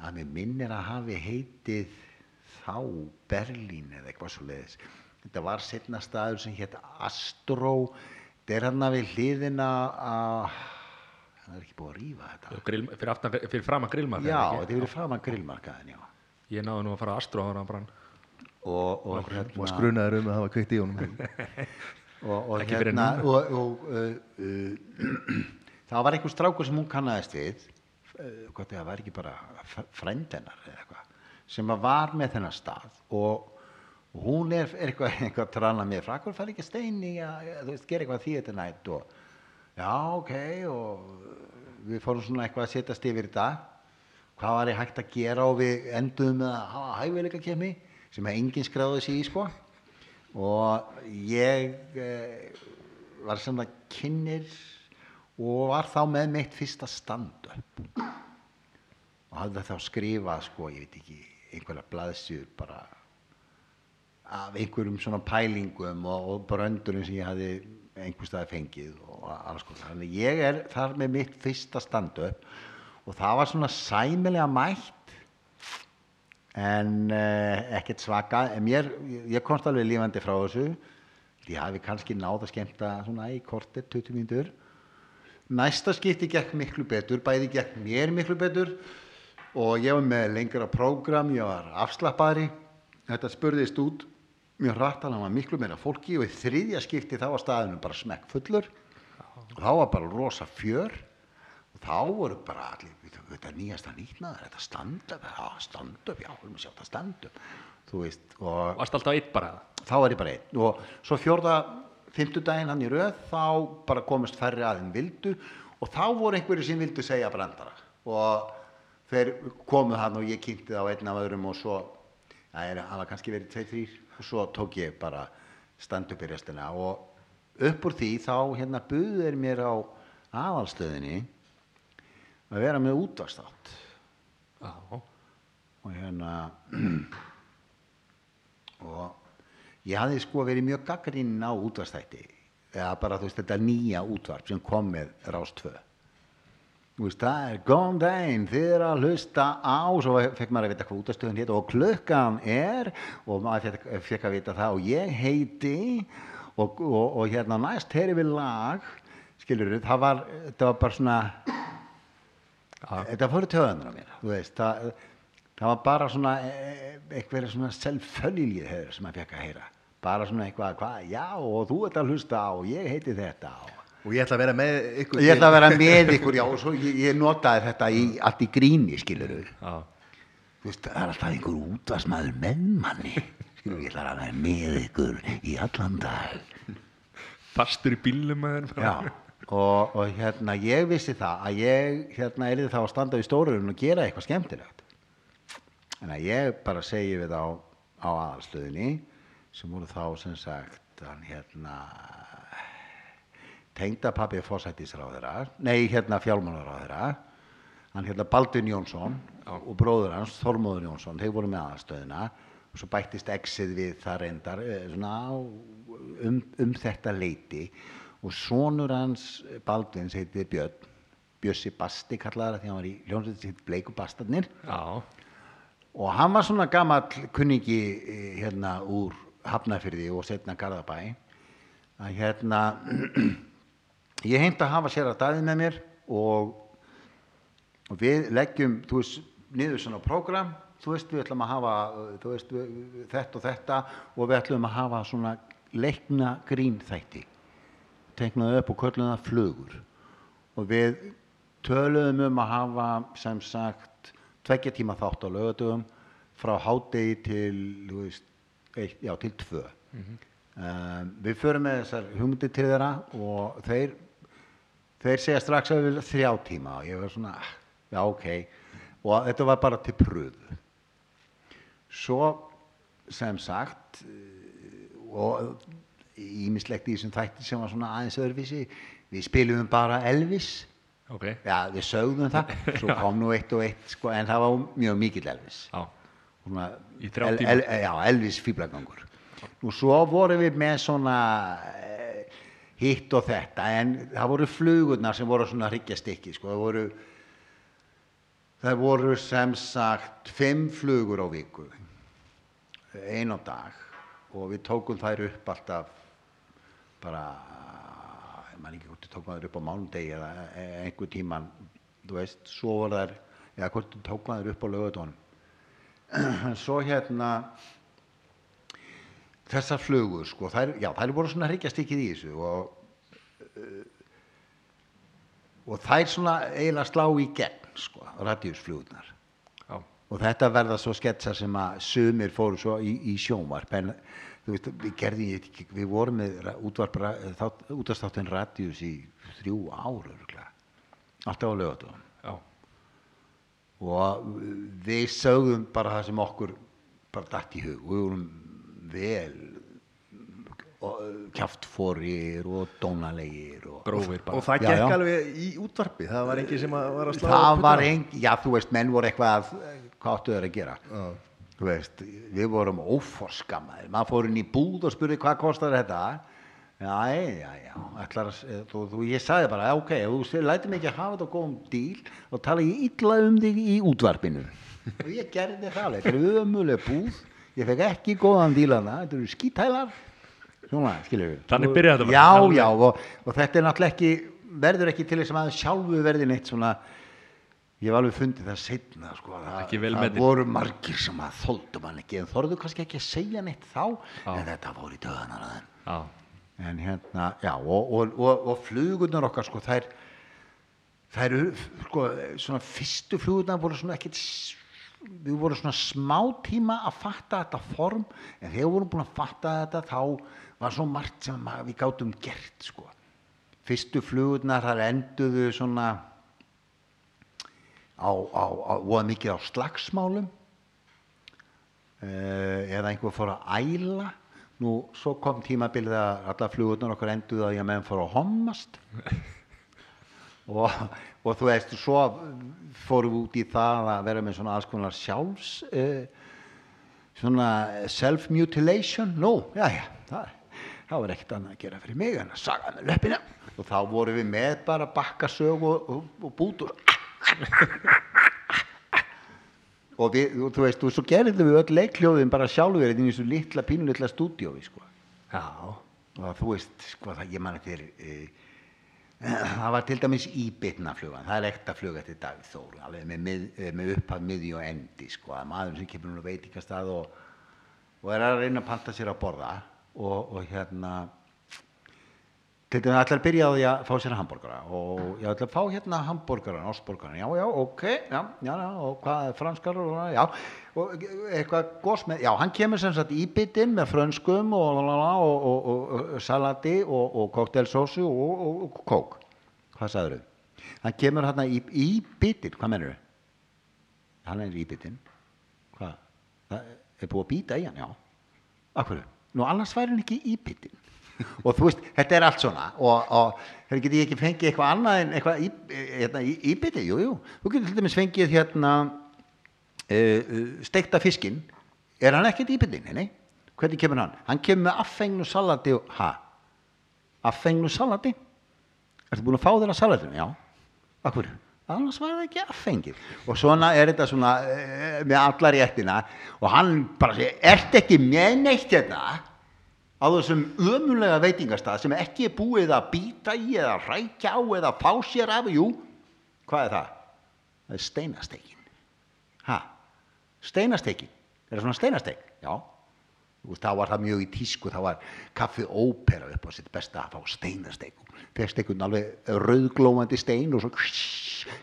að mér minnir að hafi heitið þá Berlín eða eitthvað svo leiðis. þetta var setna staður sem hétt Astro þetta er hann við hliðina að það er ekki búið að rífa þetta Grill, fyrir, aftan, fyrir fram að grillmarka já, þetta er verið fram að grillmarkaðin já. Ég náði nú að fara að Astro ára brann og, og og hérna skrunaður um að hafa kveikt í honum. Og, og, hérna, og, og uh, uh, það var einhver strákur sem hún kannaðist við uh, hvort það var ekki bara frændennar eða eitthvað sem var með þennan stað. Og hún er, er eitthvað, eitthvað að trana með frá hvað fær ekki stein í að þú veist, gera eitthvað því þetta nætt og já, ok og við fórum svona eitthvað að setjast yfir þetta hvað var ég hægt að gera? Og við enduðum með að hafa hæfileika kemmi sem enginn skráði sig í sko og ég eh, var sem það kynir og var þá með mitt fyrsta stand-up og hafði þá skrifað sko, ég veit ekki, einhverja blaðsjur bara af einhverjum svona pælingum og, og bröndurum sem ég hafði einhver staði fengið og alls konar. Þannig ég er þar með mitt fyrsta stand-up og það var svona sæmilega mætt en uh, ekkert svaka. En mér, ég komst alveg lífandi frá þessu. Ég hafi kannski náð að skemmta svona í kortir, 20 mínútur. Næsta skipti gekk miklu betur. Bæði gekk mér miklu betur. Og ég var með lengra prógram. Ég var afslappaðri. Þetta spurðist út. Mjög hratt hann var miklu meira fólki. Og í þriðja skipti þá var staðinu bara smekk fullur og þá var bara rosa fjör þá voru bara allir "Við- þetta er nýjasta nýtnaður, þetta stand-up já, stand-up, já, við erum að sjá þetta stand-up þú veist, og Varst alltaf eitt bara þá var ég bara einn og svo fjórða fimmtudaginn hann í röð þá bara komist færri að en vildu og þá voru einhverju sem vildu segja brandara og þeir komu hann og ég kynnti það á einn af öðrum og svo það er hafa kannski verið tvei, þrýr og svo tók ég bara stand upp í restina og upp úr því þá hérna buðu þeir mér á aðalstöðinni að vera með útvarstátt og hérna og ég hafði sko verið mjög gaggrinn á útvarstætti eða bara þú veist þetta nýja útvarp sem kom með Rás 2 þú veist það er góðan daginn þið er að hlusta á svo fekk maður að vita hvað útvarstöðun hétt og klukkan er og maður fekk, að vita það og ég heiti og, og, og hérna næst heyri við lag skilur það var, þetta var bara svona þetta fóru töðanur á mér þú veist, það, það var bara svona eh, eitthvað svona selvföljlið hefur sem maður fekk að heyra. Bara svona eitthvað, hvað, já og þú ert að hlusta á og ég heiti þetta og og ég ætla að vera með ykkur ég ætla að vera með ykkur, já og svo ég, ég notaði þetta í, allt í gríni, skilur já, þú veist, það er alltaf einhver útvarsmaður með manni skilur, ég ætla að vera með ykkur í allan dag. Fastur í bílum Já, og, og hérna ég vissi það að ég hérna er þá að standa í stórurinn og gera eitthvað skemmtilegt. En að ég bara segi við á, á aðalstöðinni sem voru þá sem sagt hérna tengdapappi fósættisráðara nei hérna fjálmálaráðara hann hérna Baldvin Jónsson og bróður hans Þormóður Jónsson þeir voru með aðalstöðina. Og svo bættist exið við það reyndar eh, svona um, um þetta leiti og sonur hans Baldvins heiti Björn. Bjössi Basti kallaði það því hann var í hljónsveit sitt Bleiku Bastarnir. Já, og hann var svona gamall kunningi eh, hérna úr Hafnafyrði og setna Garðabæ. Að hérna ég heimt að hafa sér að daði með mér og, og við leggjum þú veist, niður svona prógram. Þú veist, við ætlum að hafa veist, við- þetta og þetta og við ætlum að hafa svona leikna grínþætti teknaðu upp og köllum það flugur. Og við töluðum um að hafa sem sagt tveggja tíma þátt á lögatugum frá hádegi til veist, eitt, já, til tvö. Um, við förum með þessar hugmyndir til þeirra og þeir þeir segja strax að við þrjá tíma. Og ég var svona, "Ah, já ok. Og þetta var bara til pröfu. Svo sem sagt og ímislegt í þessum þætti sem var svona aðeins öðruvísi. Við spilum bara Elvis. Ok. Já við sögðum það. Svo kom nú eitt og eitt sko, en það var mjög mikill Elvis. Svona, þrjá tíma? já, Elvis fýblagangur og svo vorum við með svona eh, hitt og þetta en það voru flugurnar sem voru svona hryggjastykki sko, það voru það voru sem sagt fimm flugur á viku ein á dag og við tókum þær upp alltaf bara man ekki hvort við tókum þær upp á mánudegi eða einhver tíman þú veist, svo var þær eða hvort við tókum þær upp á lögutónum svo hérna þessar flugur sko, þær, já, þær voru svona hryggjastykkið í þessu og uh, og þær svona eiginlega slá í gegn sko, radíusflugurnar. Og þetta verða svo sketsa sem að sumir fóru svo í, í sjónvarp en veist, við gerðum ég við vorum með ra- útvarp útastáttin radíus í þrjú ár örugglega. alltaf á lögatum Já. og við sögðum bara það sem okkur bara datt í hug og við vorum vel kjaftforir og dónalegir og Grófir bara. Og það Já, gekk já. alveg í útvarpi, það var engin sem að var að slá það var engin, já þú veist menn voru eitthvað að, hvað áttu þeir að gera Já. Veist, við vorum óforskammaðir, maður fór inn í búð og spurði hvað kostar þetta? Já, já, já ætlar, að- þú, þú, ég sagði bara, ok þú lætir mig ekki að hafa þetta á góðum díl og tala ég illa um þig í útvarpinu. Og ég gerði það alveg. Þetta er ömuleg búð, ég fekk ekki góðan díl að það, þetta eru skítælar. Svona, Þannig byrjaði þetta já, já, og, og þetta er náttúrulega ekki verður ekki til þess að sjálfu verði neitt svona ég hef alveg fundið það setna sko, það, það voru margir sem að þóldum hann ekki. En þorðu kannski ekki að segja neitt þá en þetta fór í döðanar en hérna, já, og, og, og, og flugurnar okkar, sko, þær þær sko, svona fyrstu flugurnar voru svona ekkit s- við vorum svona smá tíma að fatta þetta form, en þegar við vorum búin að fatta þetta, þá var svo margt sem við gátum gert, sko. Fyrstu flugurnar, þar enduðu svona á, á, á voða mikið á slagsmálum uh, eða einhver fór að æla. Nú svo kom tímabilið að alla flugurnar okkar enduðu að ég menn fór að hommast. Og, og þú veist svo fórum við út í það að vera með svona alls konar sjálfs uh, svona self-mutilation. Nú, já já það, það var ekkert annað að gera fyrir mig en að saga með löppina. Og þá vorum við með bara bakkasög og, og, og bútur og við, þú veist, og svo gerðum við öll leikljóðin bara sjálfur inn í þessu litla, pínu litla stúdíói, sko. Já. Og þú veist, sko, það, ég man eftir, e, það var til dæmis íbytnaflugan, það er ekta flug eftir Davíð Þór, alveg með, eh, með upphaf, miði og endi, sko, að maður sem kemur nú veitingastað og, og er að reyna að panta sér að borða og, og hérna, til dæmis ætlar að byrja á því að fá sér hambúrgara og ég ætla að fá hérna hambúrgaran, ostbúrgaran, já, já, ok, já, já, og hvað er franskar og já, og eitthvað gos með, já, hann kemur sem sagt í bitinn með frönskum og, og, og, og, salati og, koktelsósu og kók, hvað sagður þau? Hann kemur hérna í, í bitinn, hvað mennur þau? Hann er í bitinn, hvað? Það er búið að býta í hann, já. Akkur, nú annars væri hann ekki í bitinn og þú veist, þetta er allt svona og, og þegar geti ég ekki fengið eitthvað annað en eitthvað í, hérna, í, í biti, jú, jú þú getur til dæmis fengið hérna uh, uh, steikta fiskinn er hann ekkert í biti, nei, nei hvernig kemur hann? Hann kemur með affengnu salati og, ha? Affengnu salati? Ertu búin að fá þér að salatinu? Já. Akkur? Annars var það ekki affengið. Og svona er þetta svona uh, með alla réttina og hann bara segir, ert ekki með neitt hérna? Á þessum ömulega veitingastað sem ekki er búið að býta í eða rækja á eða fá sér af, jú, hvað er það? Það er steinastekin. Ha? Steinastekin? Er það svona steinasteik? Já. Þá var það mjög í tísku, þá var kaffi ópera upp á sitt besta að fá steinasteik. Fegst einhvern alveg rauðglómandi stein og svo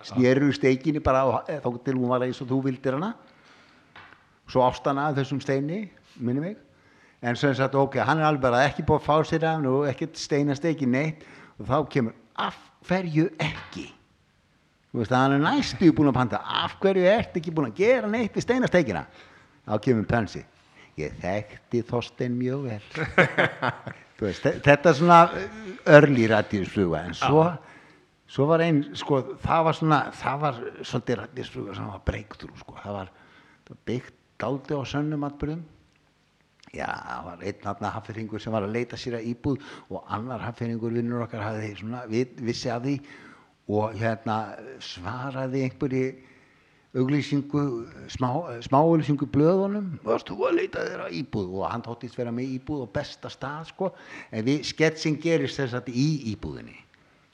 snéru steikinni bara á, þá til hún var eins og þú vildir hana. Svo ástana þessum steini, minni mig en sem sagt ok, hann er alveg bara ekki búið að fá sér af nú, ekkert steinast ekki neitt. Og þá kemur, af hverju ekki? Þú veist, hann er næstu búin að panta, af hverju ert ekki búin að gera neitt við steinasteikina þá kemur pensi ég þekkti Þorstein mjög vel. Veist, þe- þetta er svona örli rættíðsfluga en svo, svo var einn sko, það var svona, það var svolítið rættíðsfluga sem var breyktur sko. það var, byggt daldi á sönnum atbyrðum Já, það var einn aðna haffyringur sem var að leita sér að íbúð og annar haffyringur vinnur okkar hafði svona, vissi að því og hérna svaraði einhverju auglýsingu smá, smá blöðunum. Varst þú að leita þér að íbúð? Og hann þóttist vera með íbúð og besta stað sko. En við sketsin gerist þess að í íbúðinni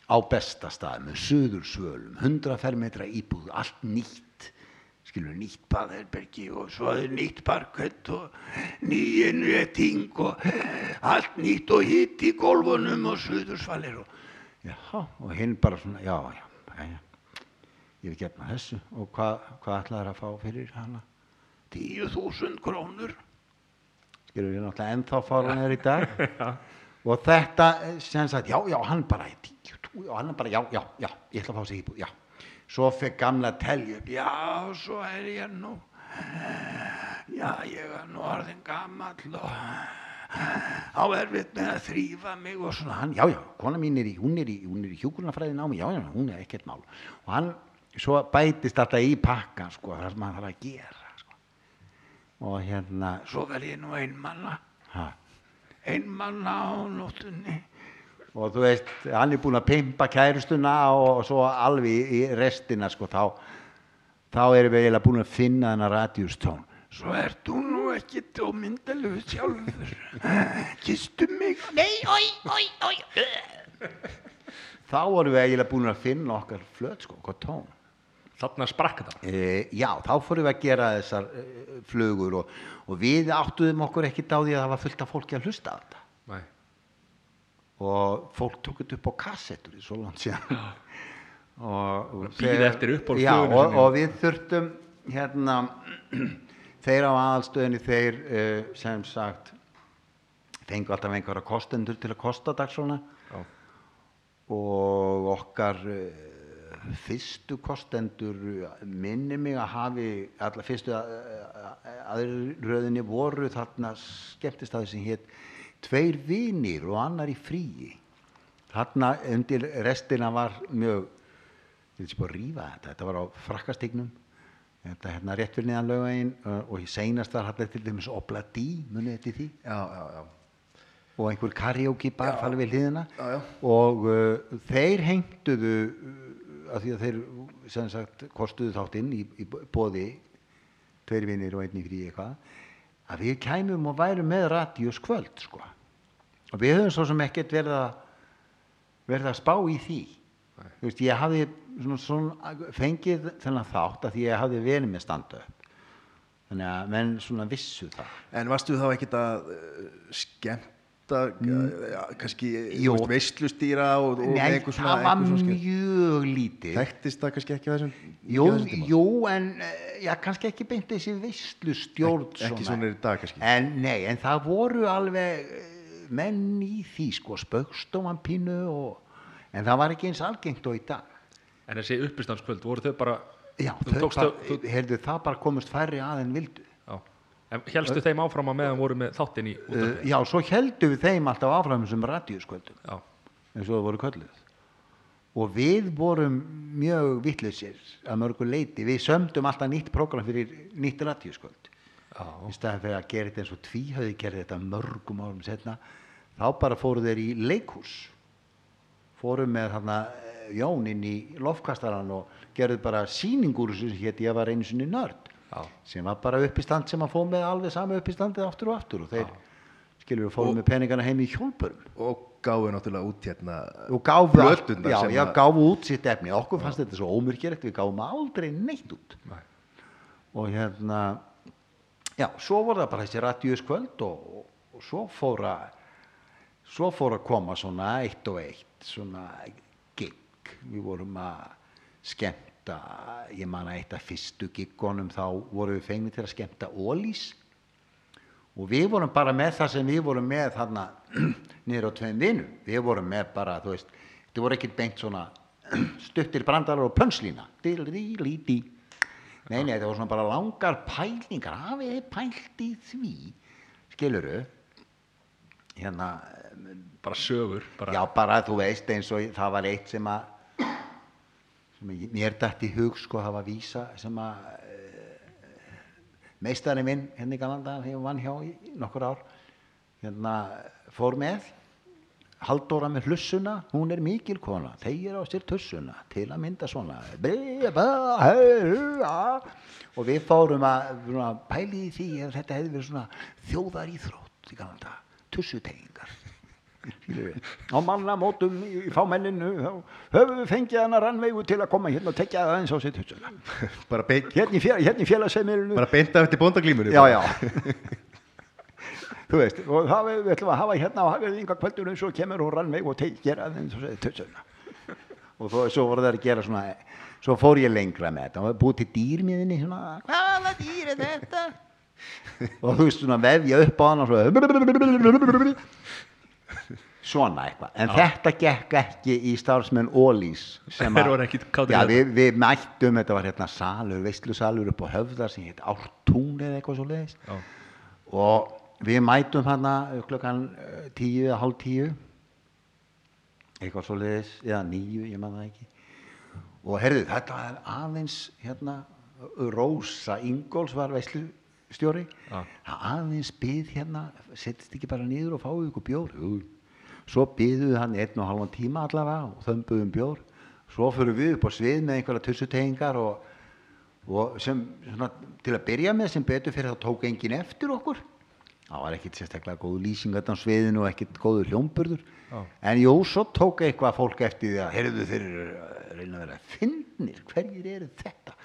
á besta stað með söður svölum 100 fermetra íbúð, allt nýtt skilur nýtt baðherbergi og svo er nýtt parkett og nýjinn rétting og allt nýtt og hitt í gólfunum og suðursvalir og, já, og hinn bara svona, já, já, já, ég vil gefna þessu. Og hvað, hvað ætlaður að fá fyrir hana? 10.000 krónur. Skilur við náttúrulega ennþá fárunir í dag. Og þetta sem sagt, já, já, hann bara já, hann bara, já, já, já, ég ætla að fá sig íbúð, já svo fekk gamla að telja upp já, svo er ég nú já, ég er nú orðin gammal og á erfitt með að þrýfa mig og svona. Hann, já, já, kona mín er í hún er í, í hjúkurnafræðin á mig, já, já, hún er ekkert mál. Og hann, svo bætist alltaf í pakkan, sko, það sem hann þarf að gera sko. og hérna svo verð ég nú einmanna einmanna á nóttunni og þú veist, hann er búin að pimpa kærustuna og svo alveg í restina sko, þá, þá erum við eiginlega búin að finna þennan radjústón svo ert þú nú ekki dómyndalöfu sjálfur. Kistu mig. Nei, oi, oi, oi. Þá vorum við eiginlega búin að finna okkar flöt sko, okkar tón. Þarna sprakk þetta. e, já, þá fórum við að gera þessar e, flugur og, og við áttuðum okkur á því að það var fullt af fólki að hlusta á þetta. Nei. Og fólk tók þetta upp á kassettur í svo langt síðan. Og, og já, og, og við þurftum hérna þeir á aðalstöðinni þeir uh, sem sagt fengu alltaf einhverja kostendur til að kosta dagssvona Já. og okkar uh, fyrstu kostendur minni mig að hafi alla fyrstu aðröðinni voru þarna skemmtist að þessi hétt tveir vinir og annar í fríi. Þarna undir restina var mjög ég ekki bara að rífa þetta þetta var á frakkastignum þetta hérna rétt fyrir niðan lögvegin og í seinast var hann til dæmis Obladi munið þetta í því? Já, já, já, og einhver karaoke bar falið við hliðina. Og uh, þeir hengtuðu uh, af því að þeir sem sagt kostuðu þátt inn í, í bóði tveir vinnir og einni frí eitthvað að við kæmum og værum með radíus kvöld sko. Og við höfum svo sem ekkert verið að verið að spá í því. Veist, ég hafði svona, svona, fengið þennan þátt að ég hafði verið með stand up þannig að menn svona vissu það. En varstu þá ekkert að uh, skemmta, ja, kannski Jú. þú veist, veislustýra og, og Nei, einhver svona, það var mjög lítið Þekktist það kannski ekki þessum Jú, jú, en eh, já, kannski ekki beint þessi veistlu stjórn Ek- ekki svona er í dag kannski. En nei, en það voru alveg eh, menn í því, sko, spöggstofan pínu og, en það var ekki eins algengt og í dag. En þessi uppistandskvöld, voru þau bara... Já, þú þau tókst bara, þau... Þú, heyrðu, það bara komust færri að en vildu. Helstu þeim áfram að meðan voru með þáttinn í Uh, útvarpinu? já, svo heldu við þeim alltaf áfram sem radíuskvöldum, eins og það voru kölluð. Og við vorum mjög vittlausir að mörgu leiti. Við sömdum alltaf nýtt prógram fyrir nýtt radíuskvöld. Í staðan fyrir að gera þetta eins og tvíhauði gerði þetta mörgum árum setna þá bara fóru þeir í leikhús fóru með þarna eh, Jón inn í lofkastaran og gerðu bara sýningur sem hétt ég var einu sinni nörd. Sem var bara uppistand sem að fóð með alveg sama uppistandið aftur og aftur og þeir skilur við fóru með peningana heim í hjólpurum og gáðu náttúrulega út hérna og allt- plöturnar já, já, gáfu út sitt efni. Okkur fannst þetta svo ómyrkjöregt við gáfum aldrei neitt út. Nei. og hérna já, svo voru það bara þessi radíuskvöld og, og svo fór að svo fór að koma svona eitt og eitt svona gig við vorum að skemmta ég man að eitt af fyrstu giggonum þá vorum við fengið til að skemmta ólís og við vorum bara með það sem við vorum með þarna niður á tveim vinum. Við vorum með bara, þú veist þetta voru ekkert beint svona stuttir brandarar og pönslína Dí-dí-dí-dí. nei, nei, þetta voru svona bara langar pælingar hafið þið pælt í því. Skiluru hérna Bara sögur. Bara... já, bara þú veist eins og það var eitt sem að sem að mér dætt í hug sko, það var vísa sem að meistari minn hérna í Galanda hefur vann hjá í nokkur ár hérna fór með. Halldóra með hlussuna, hún er mikil kona, þeir á sér tussuna til að mynda svona. Og við fórum að svona, pæli í því að þetta hefði verið svona þjóðar íþrótt í gamla dag, tussutegingar á mannamótum í, fámenninu þá höfum við fengið hana rannveigu til að koma hérna og tekja það eins á beint, hérna í, fél, hérna í félagsheimilinu. Bara beinta eftir bóndaglímur já, já. Þú veist, og það við, ætlum að hafa hérna á hafið yngar kvöldunum svo kemur hún rannveig og te- gera það eins og segir tussuna og þó, svo voru það að gera svona svo fór ég lengra með þetta. Og það búið til dýrmiðinni svona, hvaða dýr er þetta? Og þú veist svona vefja upp á hann og svo svona eitthvað. En þetta gekk ekki í starfsmenn Ólís sem að- já, í við, við mættum, þetta var hérna salur veistlusalur upp á höfðar sem heit Ártún eða eitthvað svo leiðis Já. og við mætum hérna klukkan eh, tíu eða hálf tíu. Eitthvað svo leiðis eða níu, ég man það ekki. Og herðu, þetta er aðeins hérna, Rósa Ingóls var veislustjóri. Já. það aðeins byð hérna settist ekki bara niður og fáið ykkur bjór? Jú. Svo byðuðu hann einn og halvan tíma allavega og þömbuðum bjór. Svo fyrir við upp á svið með einhverja tussutegingar og, og sem svona, til að byrja með sem betur fyrir þá tók enginn eftir okkur. Það var ekkit sérstaklega góð lýsing á sviðinu og ekkit góður hljómburður. Já. en jú, svo tók eitthvað fólk eftir því að heyrðu þeir reyna að vera finnir, hverjir eru þetta?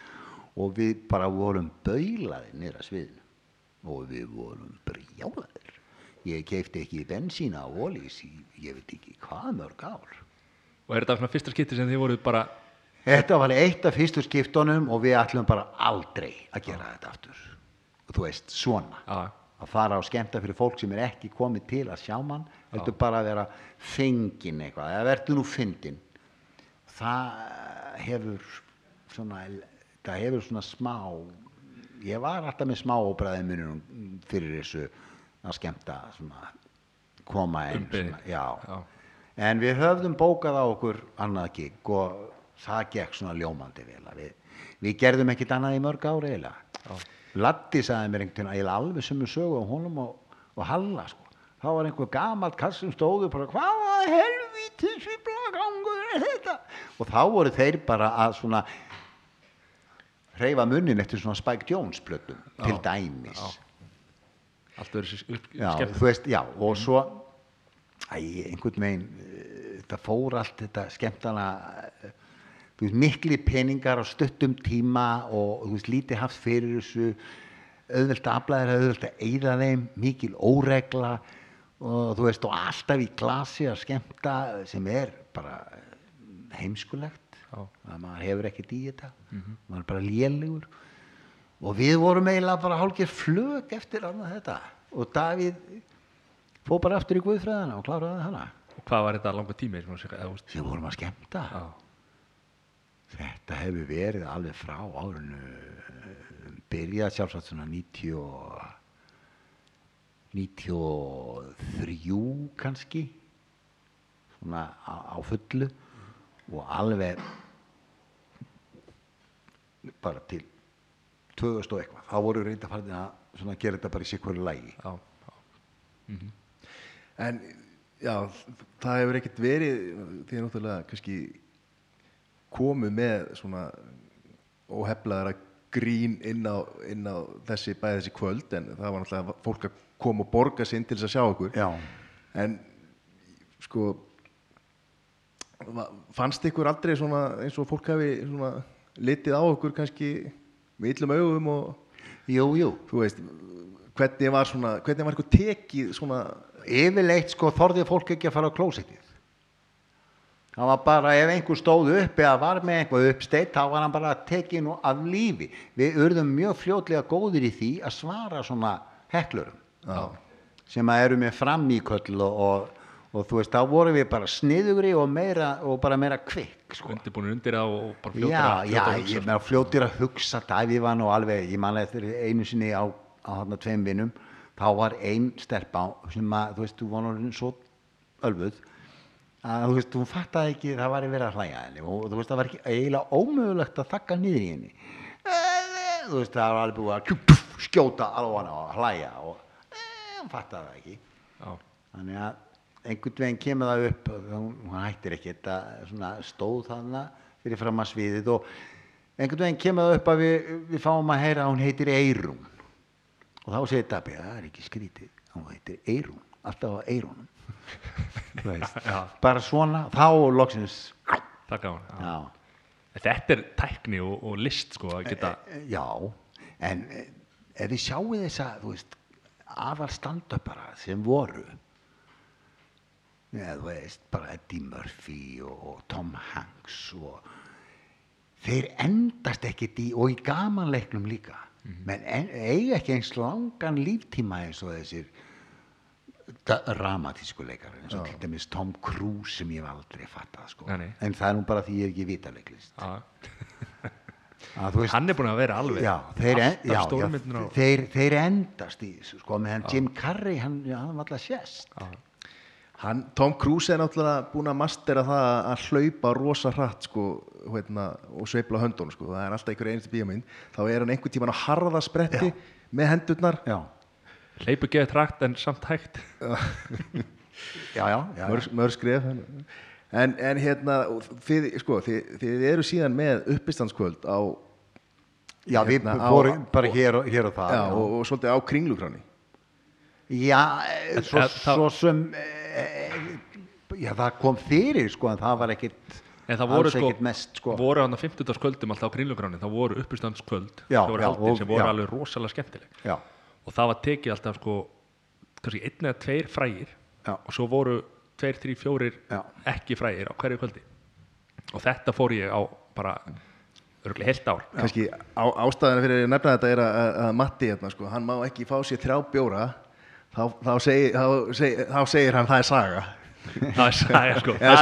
Og við bara vorum baulaðir nýra sviðinu. Og við vorum brjálaðir ég keipti ekki bensín á ólís í ég veit ekki hvað mörg ár og er þetta svona fyrsta skipti sem þið voruð bara Þetta var eitt af fyrstu skiptunum og við ætlum bara aldrei að gera þetta aftur. Þú veist, svona. Já. Að fara á skemmta fyrir fólk sem er ekki komið til að sjá mann, heldur bara að vera fengin eitthvað, eða verður nú fyndin. Það hefur svona, það hefur svona smá, ég var alltaf með smá óbræðið munum fyrir þessu að skemmta svona, koma inn. Umbeðið. svona, Já. Já. En við höfðum bókað á okkur annað gig og það gekk svona ljómandi Við, við gerðum ekkit annað í mörg ári. Laddi sagði mér einhvern veginn alveg sem við sögu á honum og, og Halla sko. Þá var einhver gamalt kall sem stóðu bara hvaða helvíti sviplagangur er þetta? Og þá voru þeir bara að svona hreyfa munnin eftir svona Spike Jones plötum til dæmis. Allt Já, skemmt já, og svo æ, einhvern veginn eh, þetta fór allt þetta skemmtana eh, veist, mikli peningar á stuttum tíma og veist, lítið haft fyrir þessu auðvelt að aflæðir auðvelt að eyða þeim mikil óregla og þú veist, og alltaf í glasi að skemmta sem er bara heimskulegt. Já. að maður hefur ekkert í þetta maður er bara lélegur og við vorum eiginlega bara hálfgeir flög eftir annað þetta. Og Davíð fór bara aftur í Guðfræðina og kláraði hana. Og hvað var þetta langa tími sem vorum að skemmta. Já. þetta hefur verið alveg frá árinu byrjað sjálfsagt svona 90 og 93 kannski. Svona á, á fullu. Og alveg bara til 2000 og eitthvað þá voru reynda farin að svona gera þetta bara í sikværu lægi Já, já. En já, það hefur ekkert verið því að náttúrulega kannski komið með svona óheflaðara grín inn á, inn á þessi bæði þessi kvöld en það var náttúrulega fólk að koma og borga sinn til þess að sjá okkur Já. en sko fannst ykkur aldrei svona eins og fólk hafi svona litið á okkur kannski með illum augum og jú, jú. þú veist hvernig var svona, hvernig var eitthvað tekið svona yfirleitt sko þorði fólk ekki að fara á klósettið. Það var bara ef einhver stóð upp eða var með einhver uppsteitt þá var hann bara tekið nú af lífi. Við urðum mjög fljótlega góðir í því að svara svona heklurum Já. sem að eru með framíköll og, og, og þú veist þá vorum við bara sniðugri og, meira, og bara meira kvikk sko. undirbúinir undir það og bara fljótir Já, að, já, hugsa, ég meina fljótir að hugsa var nú alveg, ég manlega eftir einu sinni á, á þarna tveim vinum þá var ein stelpa sem að þú veist, þú var nú svo ölfuð að þú veist, hún fattaði ekki það var verið að hlæja að henni. Og þú veist, það var ekki eiginlega ómögulegt að þakka niður í henni. Þú veist, það var alveg búið að tjú, pff, skjóta alveg hana og hlæja og e, hún að einhvern veginn kemur það upp hún, hún hættir ekki þetta stóð þarna fyrir fram að sviðið og einhvern veginn kemur það upp að við, við fáum að heyra að hún heitir Eirún og þá segir Dabbi það er ekki skrítið, hún heitir Eirún alltaf á Eirúnum bara svona þá loksins það gaf já, þetta er tækni og, og list sko að geta já. En eh, ef við sjáum þú veist, aðal stand-upara sem voru eða þú veist, bara Eddie Murphy og, og Tom Hanks og þeir endast ekkit í og í gamanleiknum líka. Menn en, eiga ekki eins langan líftíma eins og þessir dramatísku leikar eins og til dæmis Tom Cruise sem ég hef aldrei fattað sko. Nei, nei. en það er nú bara því ég hef ekki vita leiklist hann er búin að vera alveg já, þeir, en, já, já, þeir, þeir endast í sko, meðan Jim Carrey, hann, hann var alltaf sést Hann, Tom Cruise er náttúrulega búin að mastera það að hlaupa rosa hratt sko, hérna, og sveifla höndunum sko. það er alltaf einhver einstu bíómynd. Þá er hann einhvern tíman á harða spretti með hendurnar. Já, hleypu geði trakt en samt hægt. Já, já, já, mörg, mörg skref en, en hérna þið, sko, þið, þið eru síðan með uppistandskvöld á já við Hérna, fórum bara hér og, hér og það já, og, og svolítið á kringlugráni Já, svo, það- svo sem eh, já, það kom fyrir sko, en það var ekkit en það voru sko, mest sko. voru hann að 50. kvöldum alltaf á grínlugráni það voru uppistandskvöld Já, sem voru já, haldin og- sem voru já. alveg rosalega skemmtileg Já, og það var tekið alltaf sko kannski einn eða tveir frægir Já. og svo voru tveir, þrý, fjórir Já. ekki frægir á hverju kvöldi og þetta fór ég á bara örgulega heilt ár kannski á, ástæðana fyrir að nefna þetta er að, að, að Matti hérna, sko, hann má ekki fá sér þrjá bjóra þá, þá, segir, þá, segir, þá segir hann það er saga. Það er sæja sko. Það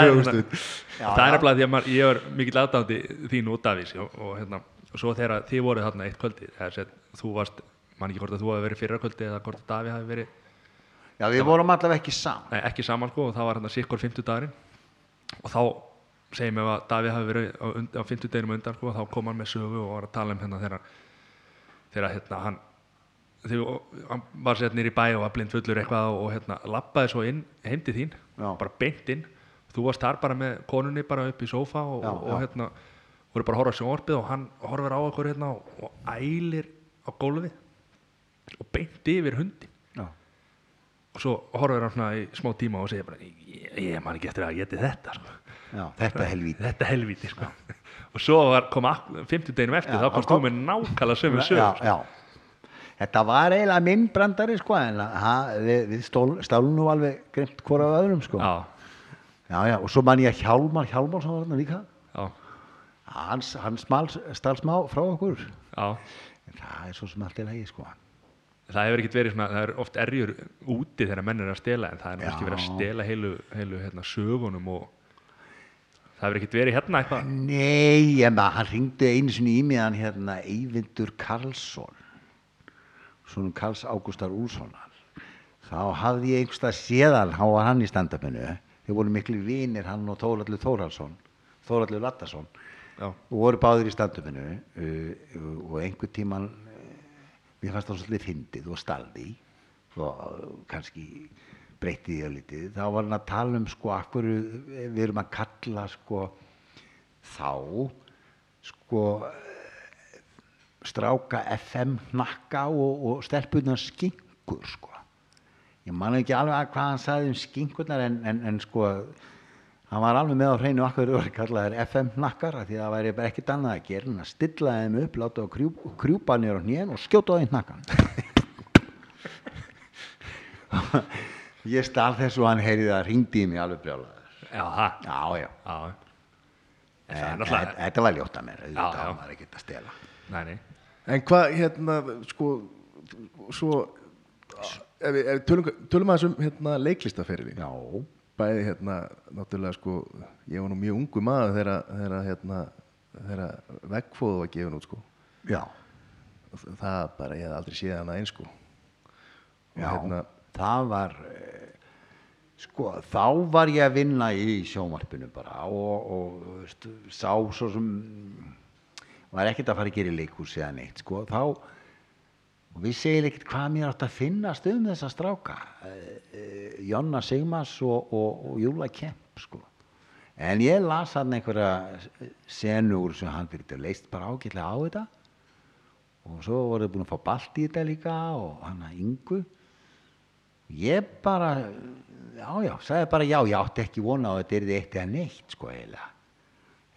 það er nefnilega því að maður, ég er mikill aðdándi þín út af því og, og, hérna, og svo þegar þið voruð þarna eitt kvöldi sem þú varst, man ekki hvort að þú hafi verið fyrra kvöldi eða hvort að Daví hafi verið já við vorum allavega ekki saman. Nei, ekki saman sko og það var hérna sikkur 50 dagurinn og þá segjum við að Daví hafi verið á, und- á 50 daginum undan sko og þá kom hann með sögu og var að tala um hérna þegar hérna hann þegar hann var sér nýr í bæ og var blind fullur eitthvað og, og hérna lappaði svo inn heim til þín, Já. bara beint inn þú varst þar bara með konunni bara upp í sófa og, Já, og, já. hérna voru bara að horfa á sjónvarpið og hann horfir á okkur hérna og, og ælir á gólfið og beint yfir hundin Já, og svo horfir hann svona í smá tíma og segir bara ég, ég man ekki eftir að geti þetta sko. þetta helvíti þetta helvíti sko. og svo var, kom 50 deginum eftir þá komst kom- þú með nákvæmlega sömu sögur sko. Þetta var eiginlega minn brandari sko en ha, við, við stálum nú alveg grimt hvora af öðrum sko. Já, já, já, og svo man ég að Hjálmar Hjálmarsson var þarna líka. Hans, hans smal, stál smá frá okkur. Það er svo sem allt í lagi sko. Það hefur ekkert verið svona, það er oft erjur úti þegar menn er að stela en það er ekki verið að stela heilu, heilu hérna, sögunum og það hefur ekkert verið hérna eitthvað? Nei, en maður, hann ringdi einu sinni í mig hann hérna Eyvindur Karlsson svona Karls Ágústar Úlssonar þá hafði ég einhverstað séðal hann var hann í standupinu. Þeir voru miklu vinir hann og Þóraldur Þórhalsson Þóraldur Lattarsson og voru báðir í standupinu uh, og einhver tíman uh, mér fannst það svolítið fyndið og staldi og uh, kannski breytti því að litið þá var hann að tala um sko akkur við erum að kalla sko þá sko stráka FM hnakka og, og stelpunar skinkur sko. Ég man ekki alveg að hvað hann sagði um skinkurnar en, en, en sko hann var alveg með á hreinu akkur og kallaði þær FM hnakkar af því að það væri bara ekkert annað að gera en að stilla þeim upp, láta á krjúp, krjúpa nýr á hnén og skjóta þeim hnakkan ég stál þessu og hann heyrði það ringdi í mig alveg brjálaður. Já, það já, já, já, En það þetta var ljótt að mér þetta var ekkert að stela nei, nei En hvað, hérna, sko, svo, ef við, tölum, aðeins um hérna, leiklistaferili. já, Bæði, hérna, náttúrulega, sko, ég var nú mjög ungu maður þegar, hérna, þegar veggfóðu var gefin út, sko. já, Það bara, ég hef aldrei séð hana eins, sko. Og já hérna, það var eh, sko, þá var ég að vinna í sjónvarpinu bara og, og veist, sá svo sem var ekkert að fara að gera í leikhús eða neitt, sko, þá og við segir ekkert hvað mér átt að finnast um þessa stráka Eh, eh, Jonna Sigmas og, og, og Júla Kemp sko. en ég las hann einhverja senur sem hann fyrir þetta leist bara ágætlega á þetta. Og svo voru þið búin að fá balt í þetta líka og hann að yngu ég bara já já, sagði bara já, ég átti ekki vona á þetta er eitt eða neitt sko eiginlega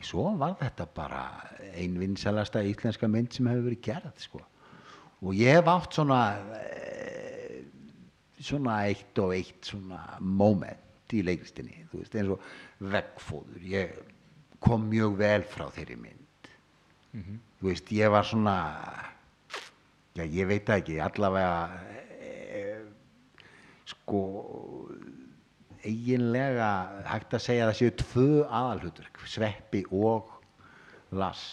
svo var þetta bara ein vinsalasta íslenska mynd sem hefur verið gerð sko. Og ég hef átt svona eh, svona eitt og eitt svona moment í leiklistinni þú veist eins og veggfóður. Ég kom mjög vel frá þeirri mynd. Þú veist ég var svona já ég veit ekki allavega e, sko eiginlega hægt að segja að það séu tvö aðalhutverk Sveppi og Lass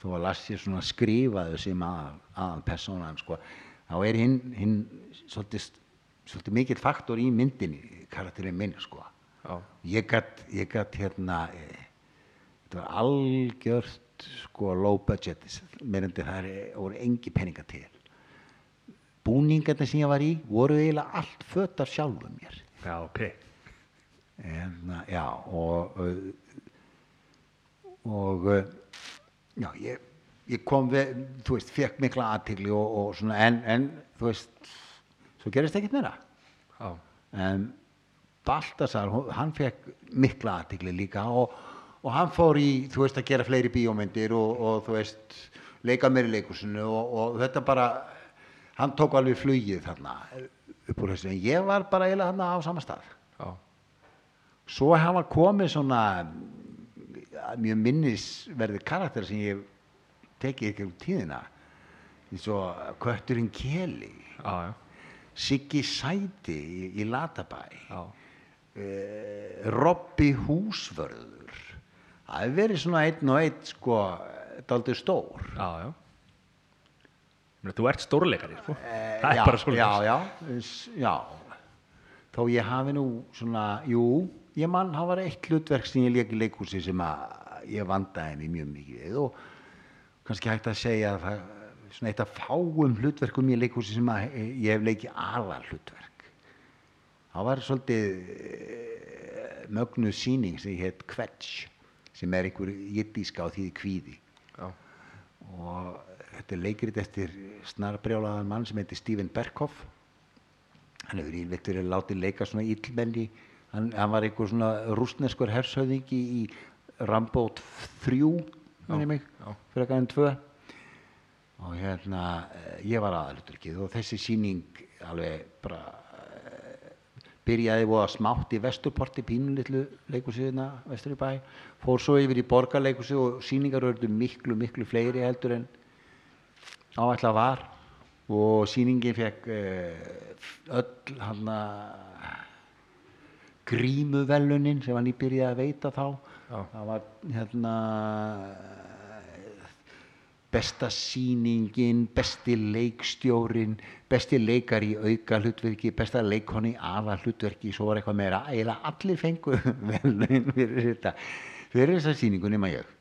þó að Lass sé svona skrifaðu sem aðal, aðal persónan sko þá er hinn, hinn svolítið, svolítið mikill faktor í myndinni karakterinn minn sko Já. ég gætt ég gætt hérna e, þetta var algjört sko low budget meirandi það er, voru engi peninga til búningarnir sem ég var í voru eiginlega allt fött af sjálfum mér Já, ok. En, já og uh, og uh, já ég, ég kom við þú veist, fekk mikla aðtigli og, og svona en, en þú veist svo gerist ekkert meira Já. en Baltasar, hann fekk mikla aðtigli líka og, og hann fór í, þú veist, að gera fleiri bíómyndir og, og þú veist, leika meir í leikusinu og, og þetta bara, hann tók alveg flugið þarna upp úr þessu, en ég var bara eiginlega þarna á sama stað. Já. Svo hafa komið svona ja, mjög minnisverði karakter sem ég tekið ekki um tíðina, eins og Kötturinn Keli, Já, já. Siggi Sæti í, í Latabæ, Já. eh, Robby Húsvörður það hefur verið svona einn og einn sko daldið stór Já, já. Meni, þú ert stórleikari, sko. Eh, það er já, bara svona. já, já, já þó ég hafi nú svona, jú ég mann, það var eitt hlutverk sem ég leik í leikhúsi sem að ég vandaði mig mjög mikið við og kannski hægt að segja að það svona eitt af fáum hlutverkum í leikhúsi sem að ég hef leikið aðal hlutverk það var svolítið eh, mögnuð sýning sem hétt Kvetch sem er einhver jiddíska á því kvíði. Já. og þetta er leikrit eftir snarbrjálaðan mann sem heitir Stephen Berkhoff hann hefur yfirleitt verið látið leika svona illmenni hann, hann var einhver svona rústneskur hershöðingi í Rambo 3 minni mig, já. fyrir enn 2 og hérna eh, ég var aðaluturkið og þessi síning alveg bara eh, byrjaði voða smátt í Vesturporti pínulitlu leikusíðina vestur í bæ fór svo yfir í borgarleikusíð og síningar verður miklu miklu fleiri heldur en áætla var. Og sýningin fekk uh, öll hann grímuvelunin sem hann nýbyrjaði að veita þá. Já. það var hérna besta sýningin besti leikstjórin besti leikar í auka hlutverki besta leikoni aða hlutverki svo var eitthvað meira, eiginlega allir fengu velun fyrir þetta fyrir þessa sýningu nema ég.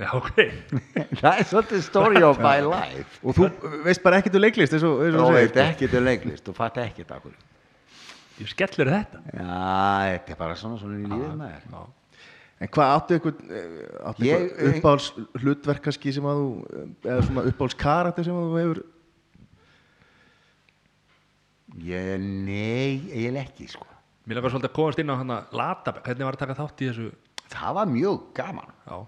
Já, ok. það er svolítið story of my life. Og þú veist bara ekkert um leiklist eins og, eins og og þú veit ekkert um leiklist. Og fatt ekkert af Ég skellur þetta. já, þetta er bara svona svona í lífið með þér Já. En hvað áttu einhvern eh, áttu Ég- einhvern uppáhalds hlutverk kannski sem að þú eh, eða svona uppáhalds karakter sem að þú hefur ég, nei, eiginlega ekki sko Mér langar svolítið að komast inn á hann að lata, hvernig var að taka þátt í þessu? það var mjög gaman Já.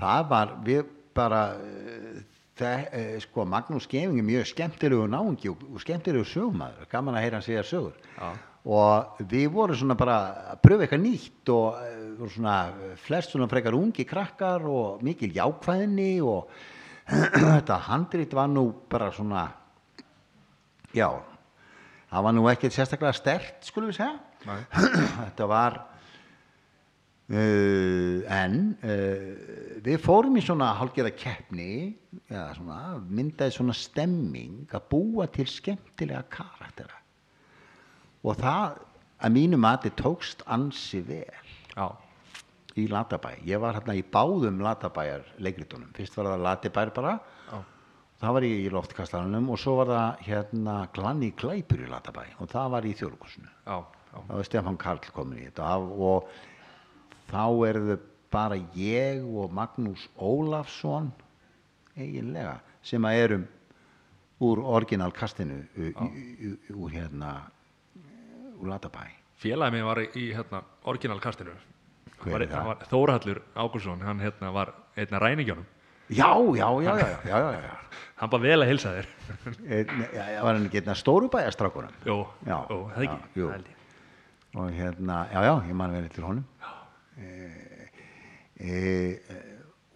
það var, við bara uh, það, uh, sko, Magnús Geving er mjög skemmtilegu náungi og, og skemmtilegu sögumæður, gaman að heyra hann segja sögur. Já. og við vorum svona bara að pröfa eitthvað nýtt og uh, voru svona uh, flest svona frekar ungi krakkar og mikil jákvæðinni og þetta handrit var nú bara svona já það var nú ekkert sérstaklega stert skulum við segja. Þetta var uh, en uh, við fórum í svona hálfgerða keppni eða svona, myndaði svona stemming að búa til skemmtilega karaktera og það að mínu mati tókst ansi vel Já. í Latabæ ég var hérna í báðum Latabæjar leikritunum fyrst var það Latabæjar bara Já. það var í loftkastalanum og svo var það hérna Glanni Klæpur í Latabæ og það var í þjóðlugusinu Já. þá er Stefán Karl komin í þetta og þá eru þau bara ég og Magnús Ólafsson eiginlega sem að erum úr orginalkastinu úr hérna úr Latabæ Félagið mér var í, hérna, orginalkastinu. Er var Þórhallur Ágúrsson, hann hérna var einna ræningjónum. Já, já, já, já, já, já, já, já. hann bara vel að hilsa þér. Eh, já, já, var hann ekki hérna stóru bæjastrákunum Jó, Já, jó, það ekki já, jú. Það ég. og hérna, já, já, ég man vel til honum. E, e,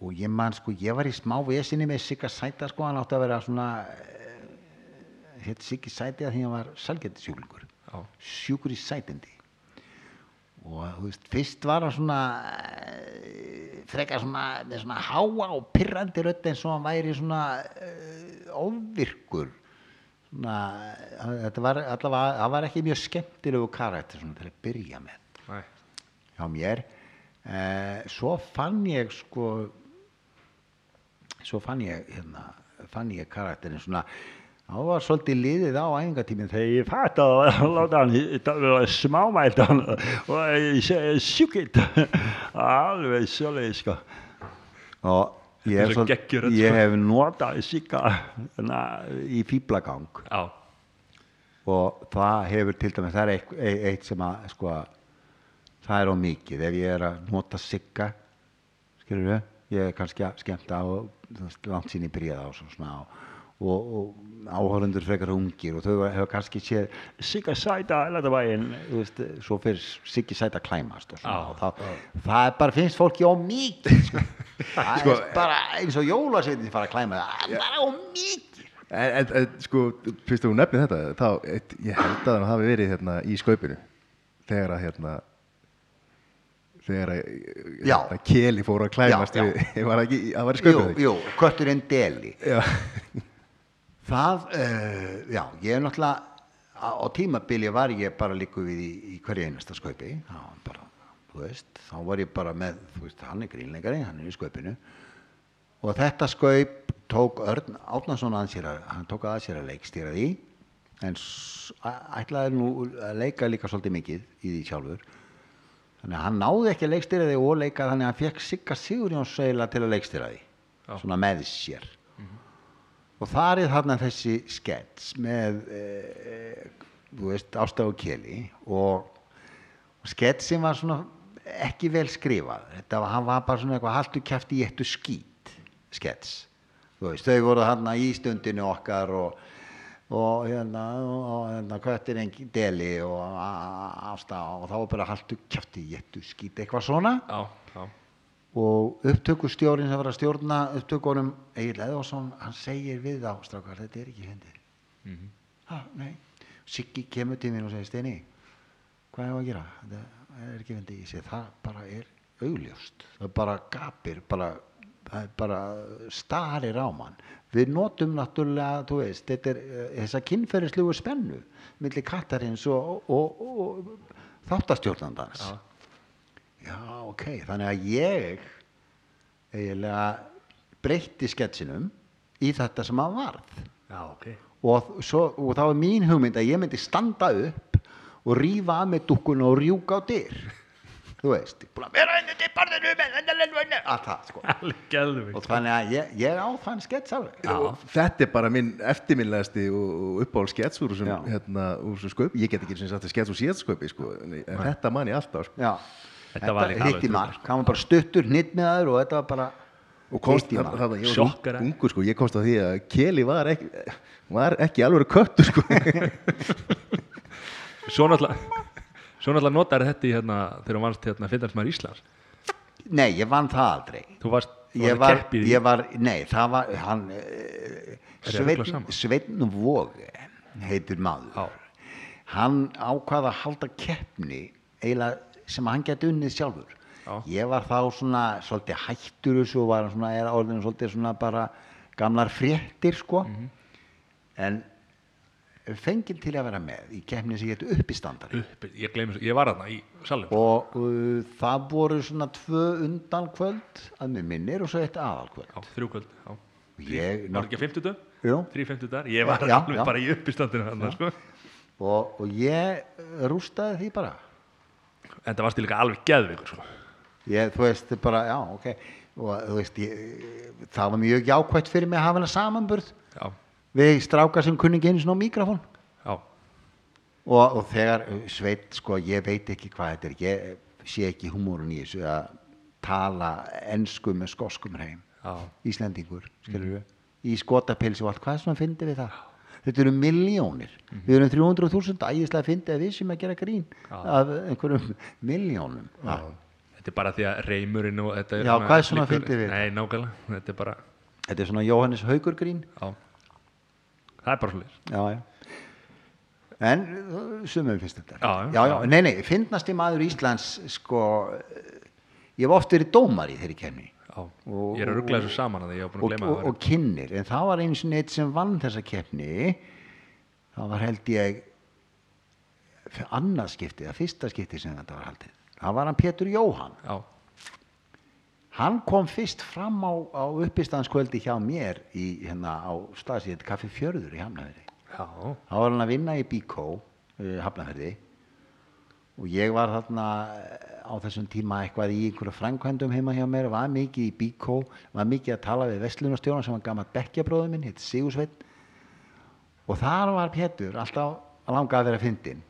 og ég man sko, ég var í smá vesinni með Sigga Sæta sko, hann átti að vera svona e, hétt Siggi Sæti að því hann var salgættisjúklingur sjúkur í sætindi. Og þú veist, fyrst var hann svona eh, frekar svona með svona háa og pirrandi rödd eins og hann væri svona ofvirkur. Svona, eh, þetta var allavega, það var ekki mjög skemmtilegu karakter svona til að byrja með. Nei. hjá mér eh, svo fann ég sko svo fann ég hérna, fann ég karakterin svona þá var svolítið liðið á æfingatíminn þegar ég fatt að láta hann smámæltan og sjúkitt alveg svolítið sko. Og ég hef, svol- ég sko. hef notað sigga hérna, í fýblagang og það hefur til dæmis það er eitt, eitt sem að sko það er á mikið. Ef ég er að nota sigga skilur við, ég er kannski að skemmta þú veist, langt sín í bríða og svona og, og, og áhörundur frekar ungir og þau hefur kannski séð sigga sæta þetta þú veist, svo fyrir siggi sæta klæmast og svona. Já, og það, það er bara finnst fólki á mikið sko. það Sko, er bara eins og jólasveitin fara að klæma. Það er bara á mikið. En, en, en sko, fyrst að hún nefnir þetta, þá, eitt, ég held að hann hafi verið hérna í skaupinu þegar að hérna þegar að Keli fór að klæmast Já, já. við, var ekki, það var í jú, skaupinu jú, kötturinn deli. Það, uh, já, ég er náttúrulega, á, tímabili var ég bara líku við í, í hverju einasta veist, þá var ég bara með, veist, hann er grínleikari, hann er í skaupinu. Og þetta skaup tók Örn Átnason að sér að, hann tók að sér að leikstýra því, en ætlaði nú að leika líka svolítið mikið í því sjálfur, þannig að hann náði ekki að leikstýra því og leika þannig að hann fekk Sigga Sigurjóns eiginlega til að leikstýra því, Já. svona með sér. Og þar er þarna þessi skets með e, þú veist, Ástaf og Keli. Og, og sketsin var svona ekki vel skrifað. Þetta var, hann var bara svona eitthvað haltu kæft í eittu skít skets. Þú veist, þau voru þarna í stundinu okkar og og hérna, og hérna köttir engi deli og Ástaf og þá var bara haltu kæft í eittu skít eitthvað svona. Já, já. Og upptökustjórin sem var að stjórna upptökunum Egil Eðvarsson hann segir við þá strákar þetta er ekki hendir Mhm. ha, nei. Siggi kemur til mér og segir Steini hvað er að gera? Þetta er ekki hendir ég segi það bara er augljóst. Það bara gapir bara, það er bara starir á mann. Við notum náttúrulega þú veist þetta er uh, þessa kynferðislugu spennu milli kattarins og, og, og, og þáttastjórnandans. Já. Já, ok, þannig að ég eiginlega breytti sketsinum í þetta sem að varð. Já, ok. Og, svo, og þá er mín hugmynd að ég myndi standa upp og rífa að með dukkuna og rjúka á dyr þú veist, búin að vera henni til barðinu með allt það sko. Alveg geðvig og þannig að ég, ég á þann skets alveg. Og þetta er bara minn eftirminnlegasti og, og uppáhald skets úr þessum hérna, skaupi, ég get ekki sem sagt að skets úr síðast skaupi sko, en en þetta man ég alltaf sko. Þetta alveg hitti mark, hann var bara stuttur hnitt með aður og þetta var bara og komst hitt í mark. þarna, ég var ungur sko, ég komst á því að Keli var ekki var ekki alveg köttur sko. Svo náttúrulega Svo náttúrulega notar þetta í hérna þegar þú varst hérna fyndarsmaður Íslands Nei, ég vann það aldrei Þú varst, þú ég varst var, keppið í ég var, nei, það var hann eh, Sveinn? Sveinn Vóge heitir maður Já. hann ákvaða að halda keppni eiginlega sem hann geti unnið sjálfur Já. ég var þá svona svolítið hættur og var svona, er orðinu svolítið svona bara gamlar fréttir sko Mhm. en fengið til að vera með í keppni sem getur uppistandari upp, ég gleymi ég var þarna í salum og uh, það voru svona tvö undan kvöld að mér minnir og svo eitt aðalkvöld Já, þrjú kvöld já. ég, Var ekki að fimmtudag? Jú. Þrý fimmtudagar, ég var Já, alveg bara í uppistandinu hann, sko. og, og ég rústaði því bara En það varst líka alveg geðvikur sko. ég, þú veist, bara, já, ok og þú veist, ég, það var mjög jákvætt fyrir mig að hafa hana samanburð Já, við stráka sem kunni ekki einu svona mikrofón. Já, og, og þegar uh, sveit, sko, ég veit ekki hvað þetta er ég sé ekki húmórun í þessu að tala ensku með skoskum hreim. Já, Íslendingur, skilur við í skotapilsi og allt, hvað er svona fyndi við það? Þetta eru miljónir við erum 300.000 ægislega fyndi að við sem að gera grín af einhverjum miljónum Já. Þetta er bara því að reymurinn og þetta er Já, hvað er svona fyndið við? Nei, nákvæmlega, þetta er bara þetta er svona Jóhannes Haugur grín. Já, það er bara svolítið en sumum finnst þetta Já, já, nei, nei, finnasti maður Íslands sko, ég hef oft verið dómar í þeirri kemni Já, Og- ég er að ruggla þessu saman að ég var búin að og, gleyma og, og kynir en það var eins og neitt sem vann þessa keppni. Það var held ég skipti, eða fyrsta skipti sem þetta var haldið. Það var hann Pétur Jóhann. Já, hann kom fyrst fram á, á uppistanskvöldi hjá mér í, hérna, á staðsíð Kaffi Fjörður í Hafnafjörði þá var hann að vinna í Bíkó uh, Hafnafjörði og ég var þarna eh, á þessum tíma eitthvað í einhverju frænkvændum heima hjá mér var mikið í Bíkó var mikið að tala við vestlunarstjóran sem var gammalt bekkjabróður minn, hitt Sigursveit og þar var Pétur alltaf að langa að vera fyndin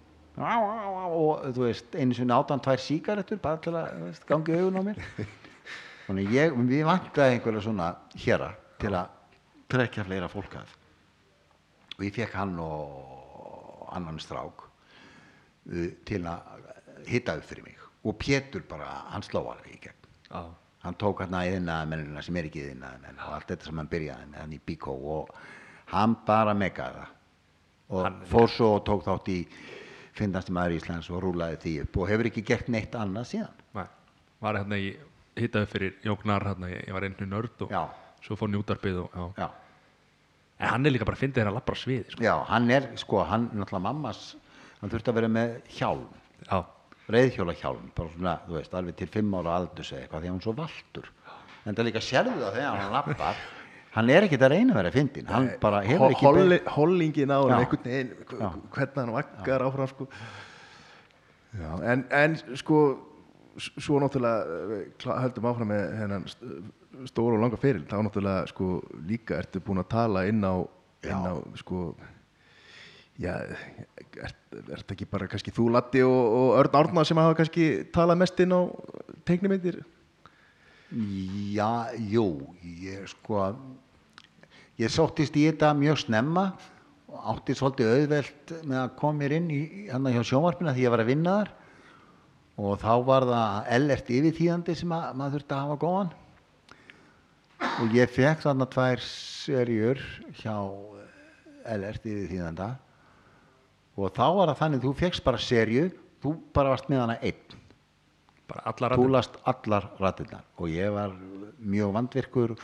og þú veist einu sinni átan tvær síkaretur bara til að gangi augun á mér þannig ég, við vantaði einhverja svona héra til að trekja fleira fólk að. Og ég fekk hann og annan strák uh, til að hitta upp fyrir mig. Og Pétur bara, hann sló alveg í gegn. Já, hann tók hann að yðnaðamennina sem er ekki yðnaðamenn og allt þetta sem hann byrjaði með hann í Bíkó og hann bara megaði það. Og Hann- fór svo og tók þátt í finnasti maður Íslands og rúlaði því upp og hefur ekki gert neitt annað síðan. Nei, var hérna í hittaði fyrir Jóknar hérna, ég, ég var einhvern nörd og Já. svo fór njútarbið og já. já, En hann er líka bara að fyndi þeirra að labra sviði sko. já hann er sko, hann náttúrulega mammas hann þurfti að vera með hjálm Já, reyðhjóla hjálm bara svona, þú veist, alveg til fimm ára aldurs eða eitthvað því að hann er svo valtur en það líka sérðu það þegar hann lappar hann er ekkert að reyna að vera fyndin hann bara hefur ekki Holli, hollingin á hann einhvern veginn hvernig hann vaggar áfram sko. Já, en, en sko svo náttúrulega eh, klá- höldum áfram með hennan st- stóra og langa feril. Þá náttúrulega sko líka ertu búin að tala inn á, inn á sko já, ert, ert ekki bara kannski þú Latti og, og Örn Árna sem hafa kannski talað mest inn á teiknimyndir? Já, jú, ég sko ég sóttist í þetta mjög snemma og átti svolítið auðvelt með að koma mér inn í hann hjá sjónvarpina því ég var að vinna þar og þá var það ellert yfirtíðandi sem að, maður þurfti að hafa góðan. Og ég fekk þarna tvær serjur hjá ellert yfirtíðanda og þá var það þannig þú fekkst bara serju þú bara varst með hana einn. Bara þú last allar rættirnar og ég var mjög vandvirkur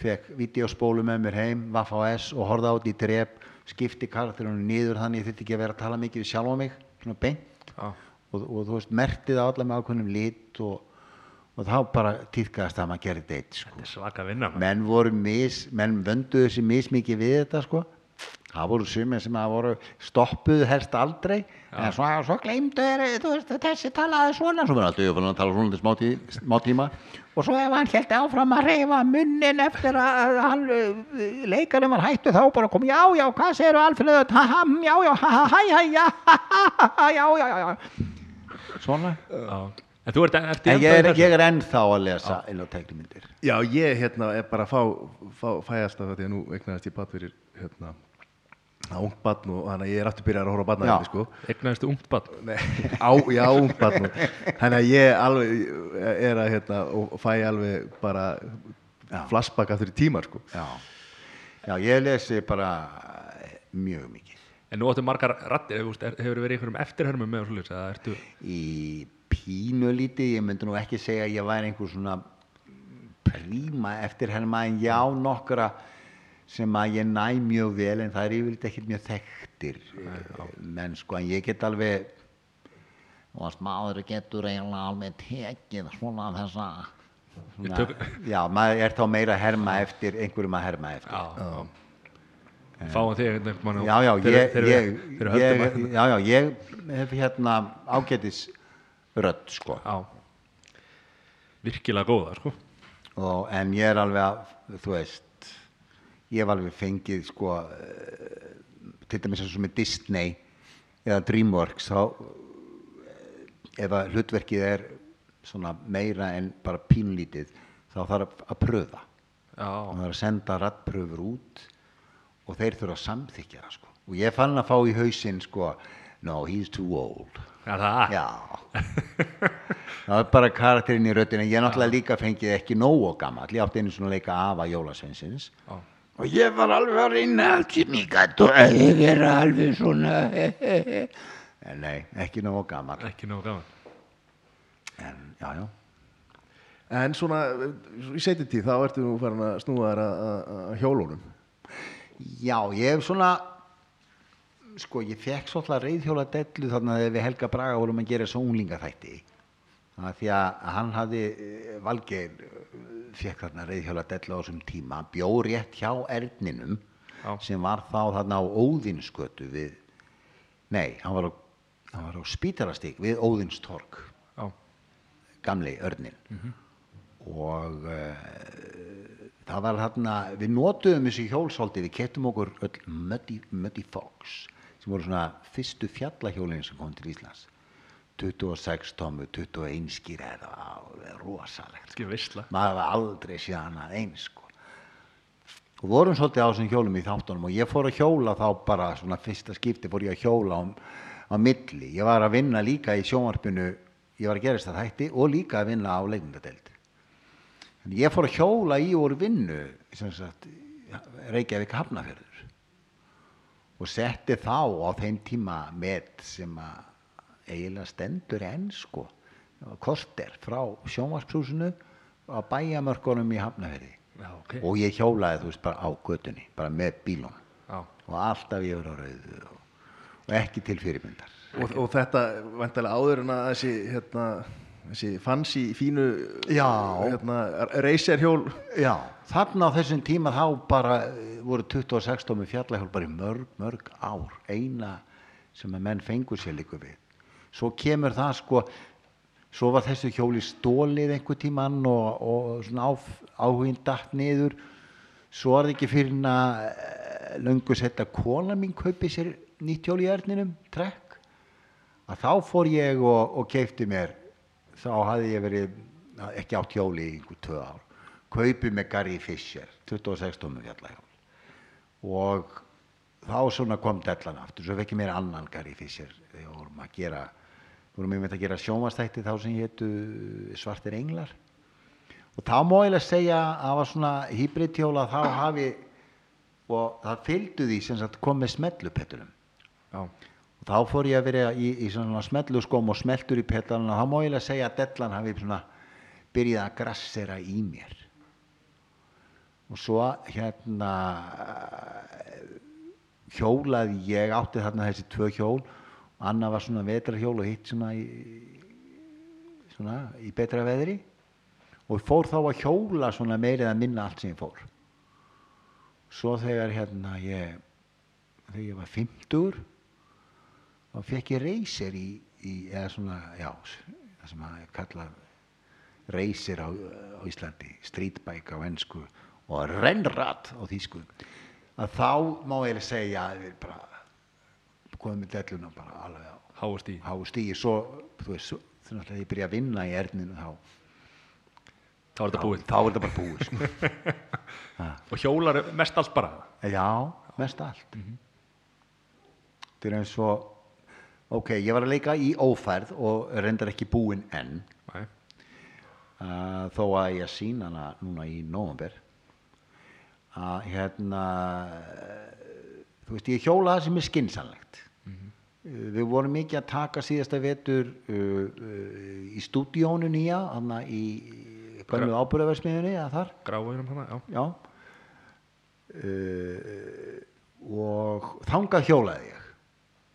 fekk videospólu með mér heim Vaff S og horfði á þetta í drep skipti karakterunum niður þannig ég þurfti ekki að vera að tala mikið við sjálfa mig svona beint. Já, og, og þú veist mertið á alla með ákveðnum lit og, og þá bara týðkaðast það að maður gerir deitt sko. þetta er svaka vinna maður. menn voru mis, menn vönduðu sér mismikið við þetta sko. Það voru sumir sem að voru stoppuðu helst aldrei en svo, svo gleymdu þeir, þú veist, þessi talaði svona. Svo verður alltaf yfirfann að tala svona til smá, tí, smá tíma. Og svo ef hann held áfram að reyfa munnin eftir að hann uh, leikarinn var hættu þá bara kom já, já, hvað segirðu Alfreð? Ha, ha, já, já, ha, ha, hæ, hæ, já, ha, ha, ha, já, já, já, já svona? Já. En þú ert, ert en ég er, ég er ennþá að lesa inn á teiknumyndir Já, ég hérna er bara að fá, fá fæ alltaf þetta, nú eignaðist ég bat fyrir hérna, ung batn og þannig að ég er aftur byrjar að horfa á batna sko. Eignaðistu ungt á, já, ung batn þannig að ég alveg er að hérna og fæ alveg bara flashback aftur í tíma sko. já, já ég lesi bara mjög mikið En nú áttu margar rættir, hefur, hefur verið í einhverjum eftirhörmum með og svolítið, eða ertu í pínulítið, ég myndi nú ekki segja að ég væri einhver svona príma eftir herma en já nokkra sem að ég næ mjög vel en það er yfirleitt ekkert mjög þekktir eh, menn sko. En ég get alveg og að maður getur eiginlega alveg tekið svona þessa svona, já, maður er þá meira að herma eftir einhverjum að herma eftir. Já, fáum þig einhvern mann já, já, ég, ég, ég, já, já, ég hef hérna ágætis rödd, sko. já virkilega góða sko Og, en ég er alveg að, þú veist, ég hef alveg fengið, sko, eh, til dæmis eins og með Disney eða DreamWorks, þá, eh, ef að hlutverkið er svona meira en bara pínlítið, þá þarf að pröfa. já, og það er að senda rattpröfur út og þeir þurfa að samþykja það sko. og ég fann að fá í hausinn sko, no, he's too old. Er það? Já. Það er bara karakterinn í röddina ég er náttúrulega líka fengið ekki nógu gammal ég átti einu svona að leika afa Jólasveinsins. Já. og ég var alveg að reyna allt sem ég og ég er alveg svona en nei, ekki nógu gammal ekki nógu gaman en já, já. En svona, í setjum tíð, þá ertu nú farin að snúa þér að- að að hjólunum. Já, ég hef svona sko, ég fekk svolítið reyðhjóla dellu þarna þegar við Helga Braga vorum að gera svo unglingaþætti. Það er því að hann hafði eh, Valgeir eh, fekk þarna reyðhjóla dellu á þessum tíma bjó rétt hjá Erninum Já. sem var þá þarna á Óðinskötu við nei, hann var á, hann var á Spítalastík við Óðinstorg gamli örnin og uh, það var þarna við notuðum þessi hjólsóldi við kettum okkur öll Muddy, Muddy Fox sem voru svona fyrstu fjallahjólinn sem kom til Íslands. 26 tómu, 21 skýra það var rosalegt veistla maður var aldrei síðan að eins sko. og vorum svolítið á þessum hjólum í þáttunum og ég fór að hjóla þá bara svona fyrsta skipti fór ég að hjóla á, á milli. Ég var að vinna líka í sjónvarpinu ég var að gerast það hætti og líka að vinna á leikmyndadeild en ég fór að hjóla í úr vinnu Reykjavík Hafnafjörður og setti þá á þeim tíma met sem að eiginlega stendur enn sko. Korter frá sjónvarpshúsinu á bæjamörkunum í Hafnafjörði já, ok. Og ég hjólaði þú veist bara á götunni bara með bílum já, og alltaf ég verið á rauðu og, og ekki til fyrirmyndar. Og, og þetta, vantilega áður en að þessi, hérna, þessi fancy fínu, Já. hérna, reyserhjól, Já, þarna á þessum tíma þá bara eh, voru 26 tómi fjallahjól bara í mörg, mörg ár. Eina sem að menn fengur sér líka við. Svo kemur það sko svo var þessu hjóli stólið einhver tíman og, og svona á, áhuginn datt niður. Svo var það ekki fyrir en að eh, löngu setja kona mín kaupi sér nýtt hjól í erninum, trekk. Að þá fór ég og, og keipti mér þá hafði ég verið ekki átt hjóli í einhver tvö ár kaupið með Gary Fisher 26 tómum fjallahjól. Og þá svona kom dellan aftur svo fekk ég mér annan Gary Fisher þegar við vorum að gera við vorum einmitt að gera sjónvastætti þá sem hétu Svartir Englar. Og þá má ég segja að það var svona hýbridhjóla þá hafi og það fylgdu því sem sagt kom með smellupettunum já, þá fór ég að vera í, í svona smellu skóm og smeltur í petalana og þá má ég að segja að dellan hafi svona byrjað að grassera í mér. Og svo hérna hjólaði ég átti þarna þessi tvö hjól og annað var svona vetrarhjól og hitt svona í, svona í betra veðri og fór þá að hjóla svona meirið að minna allt sem ég fór. Svo þegar hérna ég þegar ég var 50 þá fekk ég reysir í, í eða svona, já það sem að kalla reysir á, á Íslandi streetbike á ennsku og rennrat á þýsku. Að þá má ég segja að við bara komum með delluna bara alveg á háast í háu stíi svo, þú veist, þannig að ég byrja að vinna í erninu þá. Þá er þetta búið. þá, er þetta bara búið sko. og hjólar mest allt bara? Já, mest allt. Þetta er eins og ok, ég var að leika í ófærð og reyndar ekki búinn enn. Uh, þó að ég sína hana núna í nóvember. Að hérna þú veist, ég hjóla það sem er skinsanlegt uh, við vorum mikið að taka síðasta vetur uh, uh, í stúdíónu nýja hana í gömlu ábúrðaversmiðunni eða þar. Gráinum hana, já. Já. Uh, og þangað hjólaði ég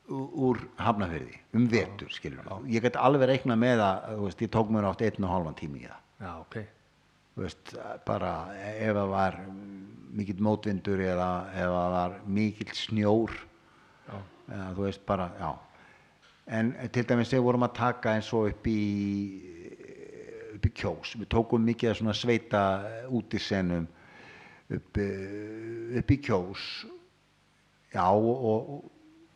úr Hafnafyrði um vetur skilur ég get alveg reikna með að veist, ég tók mér átt einn og hálfan tími í það. Já, ok. Þú veist, bara ef það var mikill mótvindur eða ef það var mikill snjór Já. eða þú veist bara, já. En til dæmis þegar vorum að taka eins og upp í upp í kjós, við tókum mikið af svona sveita útisennum upp, eh, upp í kjós. Já og, og,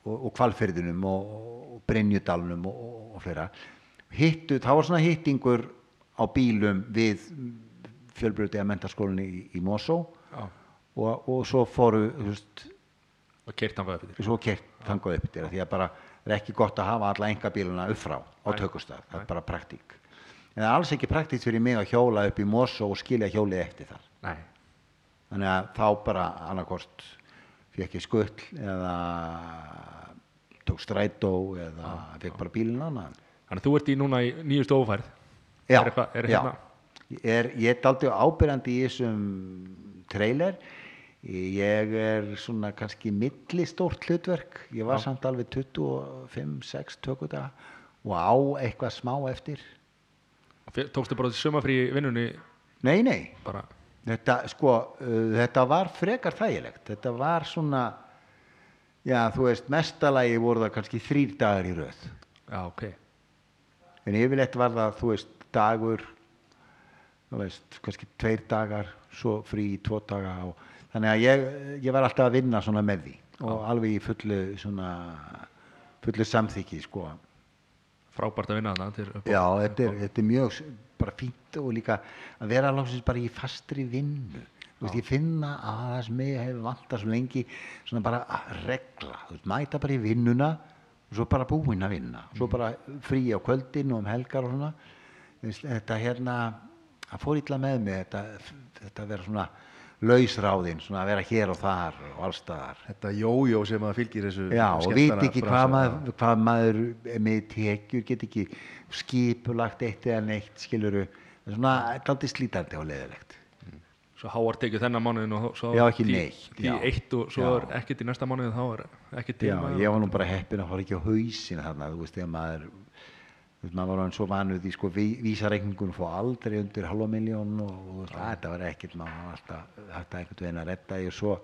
og, og kvalferðinum og, og Brynjudalunum og, og, og fleira. Hittu, það var svona hittingur á bílum við fjölbröðið að mentaskólinni í, í Mosó. Og, og svo fóru veist, og keirt hann upp svo kert þangað upp því að bara það er ekki gott að hafa alla enga bíluna upp frá á tökustaf, það er bara praktík. En það er alls ekki praktíkt fyrir mig að hjóla upp í Mosó og skilja hjólið eftir þar. Nei, þannig að þá bara annarkort fekk ég skull eða tók strætó eða fekk bara bílinn annan. Þannig að þú ert í núna í nýjustu ófærð. Já, er eitthvað, er já. hérna er, ég er daldi ábyrjandi í þessum trailer. Ég er svona kannski milli stórt hlutverk. Ég var samt alveg 25-6 tökudaga og á eitthvað smá eftir. Tókstu bara þessi sumafrí í vinnunni? Nei, nei, bara, þetta sko uh, þetta var frekar þægilegt. Þetta var svona já, þú veist, mestalagi voru það kannski þrýr dagar í röð. Já, ok. En yfirleitt var það, þú veist, dagur þú veist, kannski tveir dagar svo frí í tvo daga og, þannig að ég, ég var alltaf að vinna svona með því og alveg í fullu svona fullu samþykki sko. Frábært að vinna þarna já, þetta er, þetta er mjög bara fínt og líka að vera langsins bara í fastri vinnu. Þú veist, ég finna að það sem ég hef vantað svo lengi svona bara að regla. Þú veist, mæta bara í vinnuna og svo bara búinn að vinna. Svo bara frí á kvöldin og um helgar og svona. Þú veist, þetta hérna það fór illa með mig þetta, þetta vera svona lausráðin svona að vera hér og þar og allstaðar Þetta jójó sem að fylgir þessu Já, og skemmtana veit ekki hvað maður, hvað maður með tekjur, get ekki skipulagt eitt eða neitt, skiluru, svona, þetta er aldrei slítandi og leðilegt. svo háar tekið þennan mánuðin og svo Já, ekki tí- neitt, já. eitt og svo Já. er ekkert í næsta mánuðin þá er ekki til Já, ég var nú bara heppin að fara ekki á hausin þarna, þú veist, þegar maður, maður var hann svo vanuð í sko vísareikningunum fór aldrei undir halva miljón og, og þú veist, að, þetta var ekkert, maður var alltaf, þetta einhvern veginn að redda ég svo,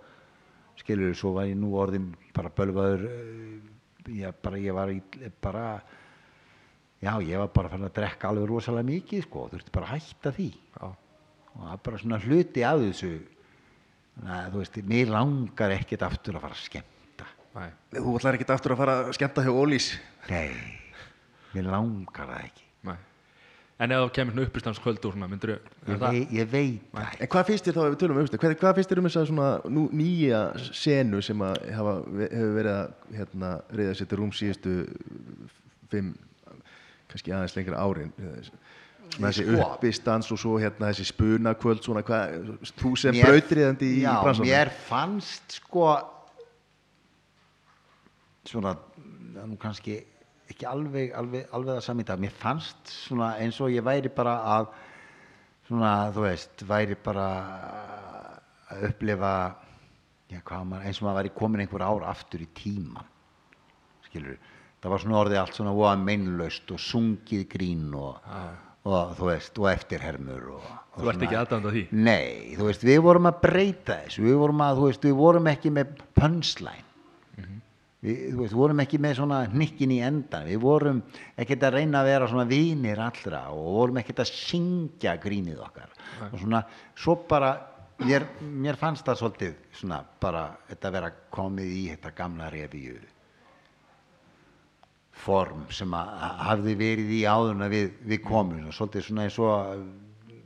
skilur, svo var ég nú orðin bara bölvaður, eh, ég bara, ég var í, bara, já, ég var bara fann að drekka alveg rosalega mikið, sko, þurfti bara að hætta því. Já, og það er bara svona hluti af þessu, þannig að, þú veist, mér langar ekkert aftur að fara að skemmta. nei, Þú ætlar ekkert aftur að fara að skemmta hjá Ólís? Nei, mér langar það ekki. nei en ef þú kemur uppistanskvöld úr svona myndur Ég, vei, ég veit það En hvað finnst þér þá ef við tölum um hvað, hvað finnst þér um þess að svona nú, nýja senu sem að hafa, hefur verið að hérna, reyða sér til rúm síðustu fimm, kannski aðeins lengra árin svona þessi Sko. uppistans og svo hérna þessi spunakvöld svona hvað, þú sem brautriðandi í Já, bransanum mér fannst sko svona, það nú kannski ekki alveg, alveg, alveg það sami í dag. Mér fannst svona eins og ég væri bara að svona, þú veist, væri bara að upplifa já, maður, eins og maður væri komin einhver ár aftur í tíman skilur það var svona orðið allt svona voða meinlaust og sungið grín og, og þú veist, og eftirhermur og, og Þú ert ekki af því? Nei, þú veist, við vorum að breyta þessu. Við vorum að, þú veist, við vorum ekki með punchline við, veist, vorum ekki með svona hnikkin í endan við vorum ekkert að reyna að vera svona vinir allra og vorum ekkert að syngja grínið okkar. Og svona, svo bara mér, mér fannst það svolítið svona bara þetta vera komið í þetta gamla revíu form sem að hafði verið í áðurna við, við komum. Og svolítið svona eins og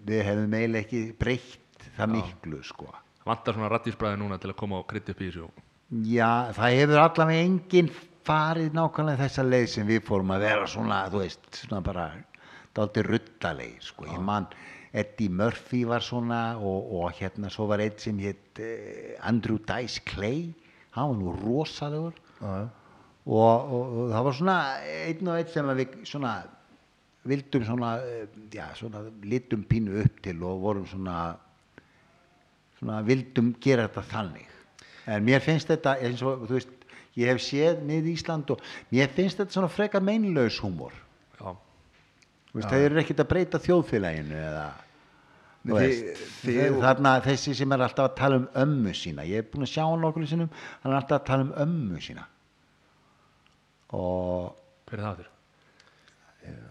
við hefðum eiginlega ekki breytt það miklu sko. Vantar svona rattísbræði núna til að koma og krytti upp í þessu Já, það hefur allavega enginn farið nákvæmlega þessa leið sem við fórum að vera svona, þú veist, svona bara dálítið ruttaleg, sko. Ég man, Eddie Murphy var svona og, og hérna svo var einn sem hétt eh, Andrew Dice Clay, hann var nú rosalegur. Og, og, og það var svona einn og einn sem við svona vildum svona, eh, já, svona litum pínu upp til og vorum svona svona vildum gera þetta þannig en mér finnst þetta eins og þú veist ég hef séð niður Ísland og mér finnst þetta svona frekar meinlaus húmor. Já, það eru ekkert að breyta þjóðfélaginu eða Þið- veist, þið- þið- þarna þessi sem er alltaf að tala um ömmu sína ég er búin að sjá hann okkur sinnum hann er alltaf að tala um ömmu sína. Og hver er það þurr?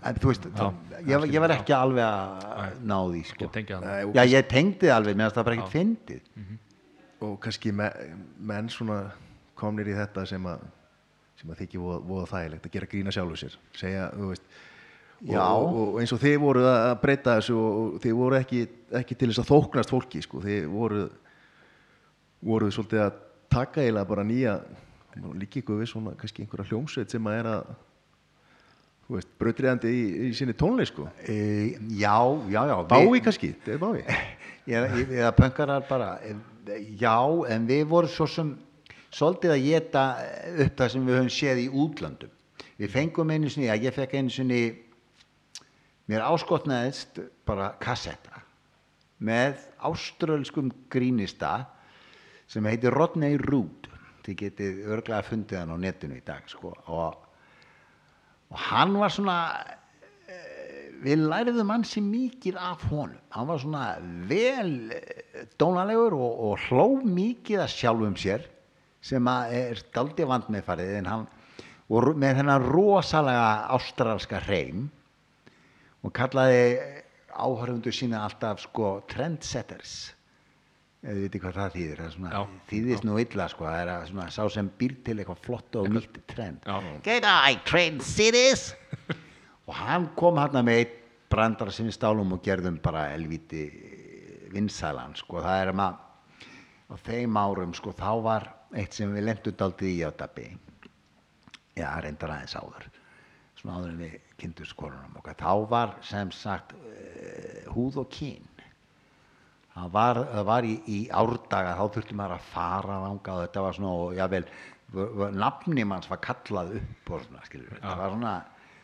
en þú veist, þá, ég, ég var ekki alveg að ná því sko. Það já ég tengdi það alveg, finnst það bara ekkert fyndið og kannski me, menn svona komnir í þetta sem að sem að þykja voða, voða þægilegt að gera grína sjálfur sér. Segja, þú veist og, og, eins og þið voru að breyta þessu og, þið voru ekki, ekki til þess að þóknast fólki sko, þið voru voru svolítið að taka eiginlega bara nýja líka ykkur við svona kannski einhverja hljómsveit sem að er að þú veist, brautriðandi í, í sinni tónleik sko. E, já, já, já Bái kannski, þetta er bái. Eða pönkarar bara eh, já, en við vorum svo sem svolítið að geta upp það sem við höfum séð í útlöndum við fengum einu sinni, að ég fekk einu sinni mér áskotnaðist bara kassetta með áströlskum grínista sem heitir Rodney Rood þið getið örglega fundið hann á netinu í dag sko. og, og hann var svona við læriðum ansi mikið af honum hann var svona vel eh, dónalegur og, og hló mikið að sjálfum sér sem að er daldi vand með farið en hann og með þennan rosalega ástralska hreim og kallaði áhörfundur sína alltaf sko trendsetters eða þið veitir hvað það þýðir það svona, Já. þýðist nú illa sko það er að svona, sá sem býr til eitthvað flott og nýtt trend Já. get I trend cities og hann kom hann með eitt brandara sem við stálum og gerðum bara elvíti vinsælan sko. Það er maður á þeim árum sko þá var eitt sem við lendum daldið í á dabbi. Já reyndar aðeins áður. Svona áður en við kynntum skorunum okkar. Þá var sem sagt uh, húð og kyn. Það var, það var í, í árdaga þá þurfti maður að fara þangað. Og þetta var svona og jável nafni manns var kallað upp og svona skilur þetta var svona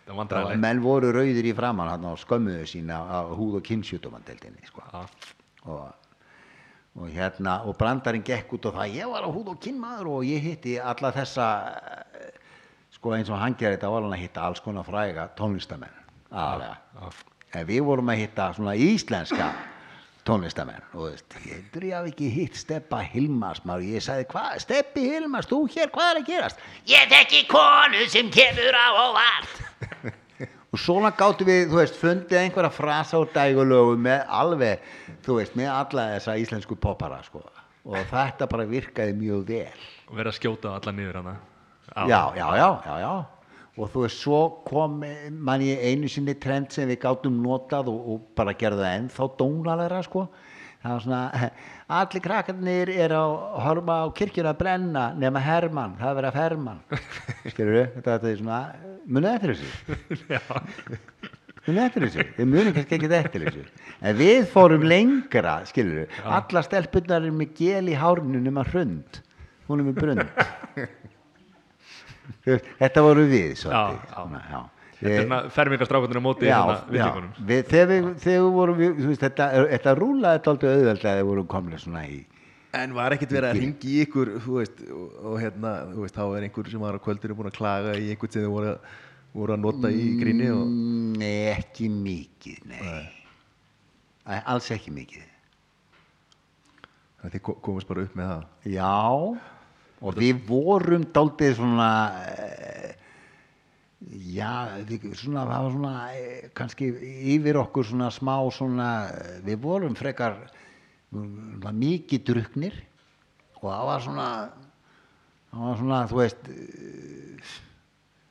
Vandræðalegt. menn voru rauðir í framann hann og skömmuðu sína á húð og kynnsjútumandeldinni sko. Og, og hérna og brandarinn gekk út og það ég var á húð og kynmaður og ég hitti alla þessa sko eins og hann gerir þetta var hann að hitta alls konar fræga tónlistamenn aðalega Já. en við vorum að hitta svona íslenska tónlistamenn og veist, ég hafi ekki hitt Steppa Hilmars maður, ég sagði hvað, Steppi Hilmars, þú hér, hvað er að gerast? Ég þekki konu sem kemur á óvart. Og svona gáttu við, þú veist, fundið einhverja frasa úr dægulögu með alveg, þú veist, með alla þessa íslensku poppara, sko. Og þetta bara virkaði mjög vel. Og vera að skjóta alla niður hana. Já, já, já, já, já. Og þú veist, svo kom man ég einu sinni trend sem við gátum notað og, og bara gerði það ennþá dónalega sko. Það var svona, allir krakkarnir er að horfa á kirkjuna að brenna nema Hermann, það er verið að Hermann. Skilur við, þetta, er svona munið eftir þessu? Munið eftir þessu, við munum kannski ekki eftir þessu. En við fórum lengra skilur við, alla stelpunnar er með gel í hárnu nema hrund. Hún er með brund þetta voru við svolítið, Já, já. svona, já. Þetta er svona fermingarstrákunir á móti Já, svona já. villingunum Við, þegar við, þegar við vorum veist, þetta, þetta rúlaði þetta aldrei auðveld að við vorum komin svona í En var ekkert verið að ringi í ykkur veist, og, og hérna, þú veist, þá er einhver sem var á kvöldinu búin að klaga í einhvern sem þið voru, voru að nota í gríni og Mm, Nei, ekki mikið, nei, nei. Alls ekki mikið þannig að þið ko- komast bara upp með það. Já, og við vorum daldið svona eh, já, svona, það var svona eh, kannski yfir okkur svona smá svona, eh, við vorum frekar mikið druknir og það var svona það var svona, þú veist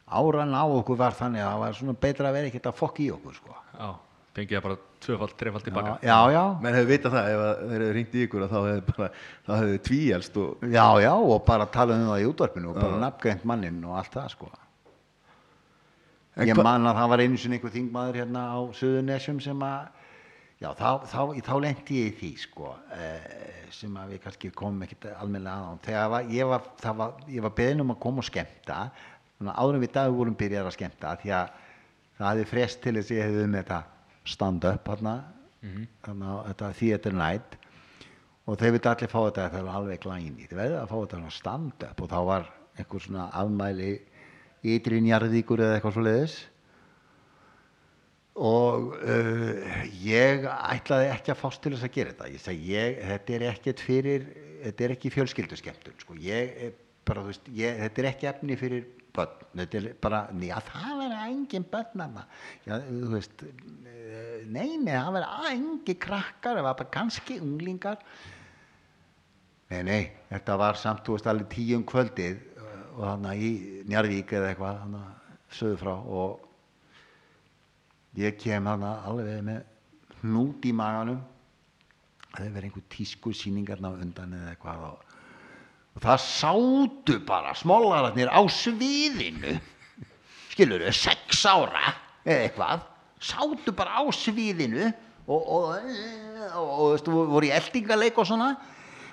áran á okkur var þannig að það var svona betra að vera ekkert að fokk í okkur sko. Já, fengið það bara tvöfald, trefald tilbaka. já, já, já, Menn hefur vitað það ef að þeir hefur ringt í ykkur þá hefur bara, þá hefur tvíelst og já, já og bara tala um það í útvarpinu og bara nafngreint mannin og allt það sko. En ég man að það var einu sinni einhver þingmaður hérna á Suðurnesjum sem að já, þá, þá, þá lendi ég í því sko eh, sem að við kannski komum ekkert almennilega að á þegar var, ég var, það var, ég var beðin um að koma og áður en við dagur vorum byrjar að skemmta því að það hefði frest til þess að ég hefði um þetta stand-up hérna, hérna þetta theater night. Og þeir vildi allir fá þetta það var alveg glæni, þeir verði að fá þetta stand-up og þá var einhver svona afmæli ytri njarðíkur eða eitthvað svo leiðis og uh, ég ætlaði ekki að fást til þess að gera þetta. Ég segi, ég, þetta er ekkert fyrir þetta er ekki fjölskylduskemmtun sko. ég er bara, veist, ég, þetta er ekki efni fyrir börn, þetta er bara já, það verður engin börn já, þú veist eh, nei, nei, það verður engin krakkar það var bara kannski unglingar. Nei, nei, þetta var samt, þú veist, alveg tíu um kvöldið uh, og þannig í Njarvík eða eitthvað, þannig söðu frá og ég kem hana alveg með hnút í maganum. Það hefur verið einhver tísku síningarna undan eða eitthvað og, og það sátu bara smólararnir á sviðinu. Skilur þau, sex ára eða eitthvað, sátu bara á sviðinu og, og, og, og voru í eldingaleik og svona.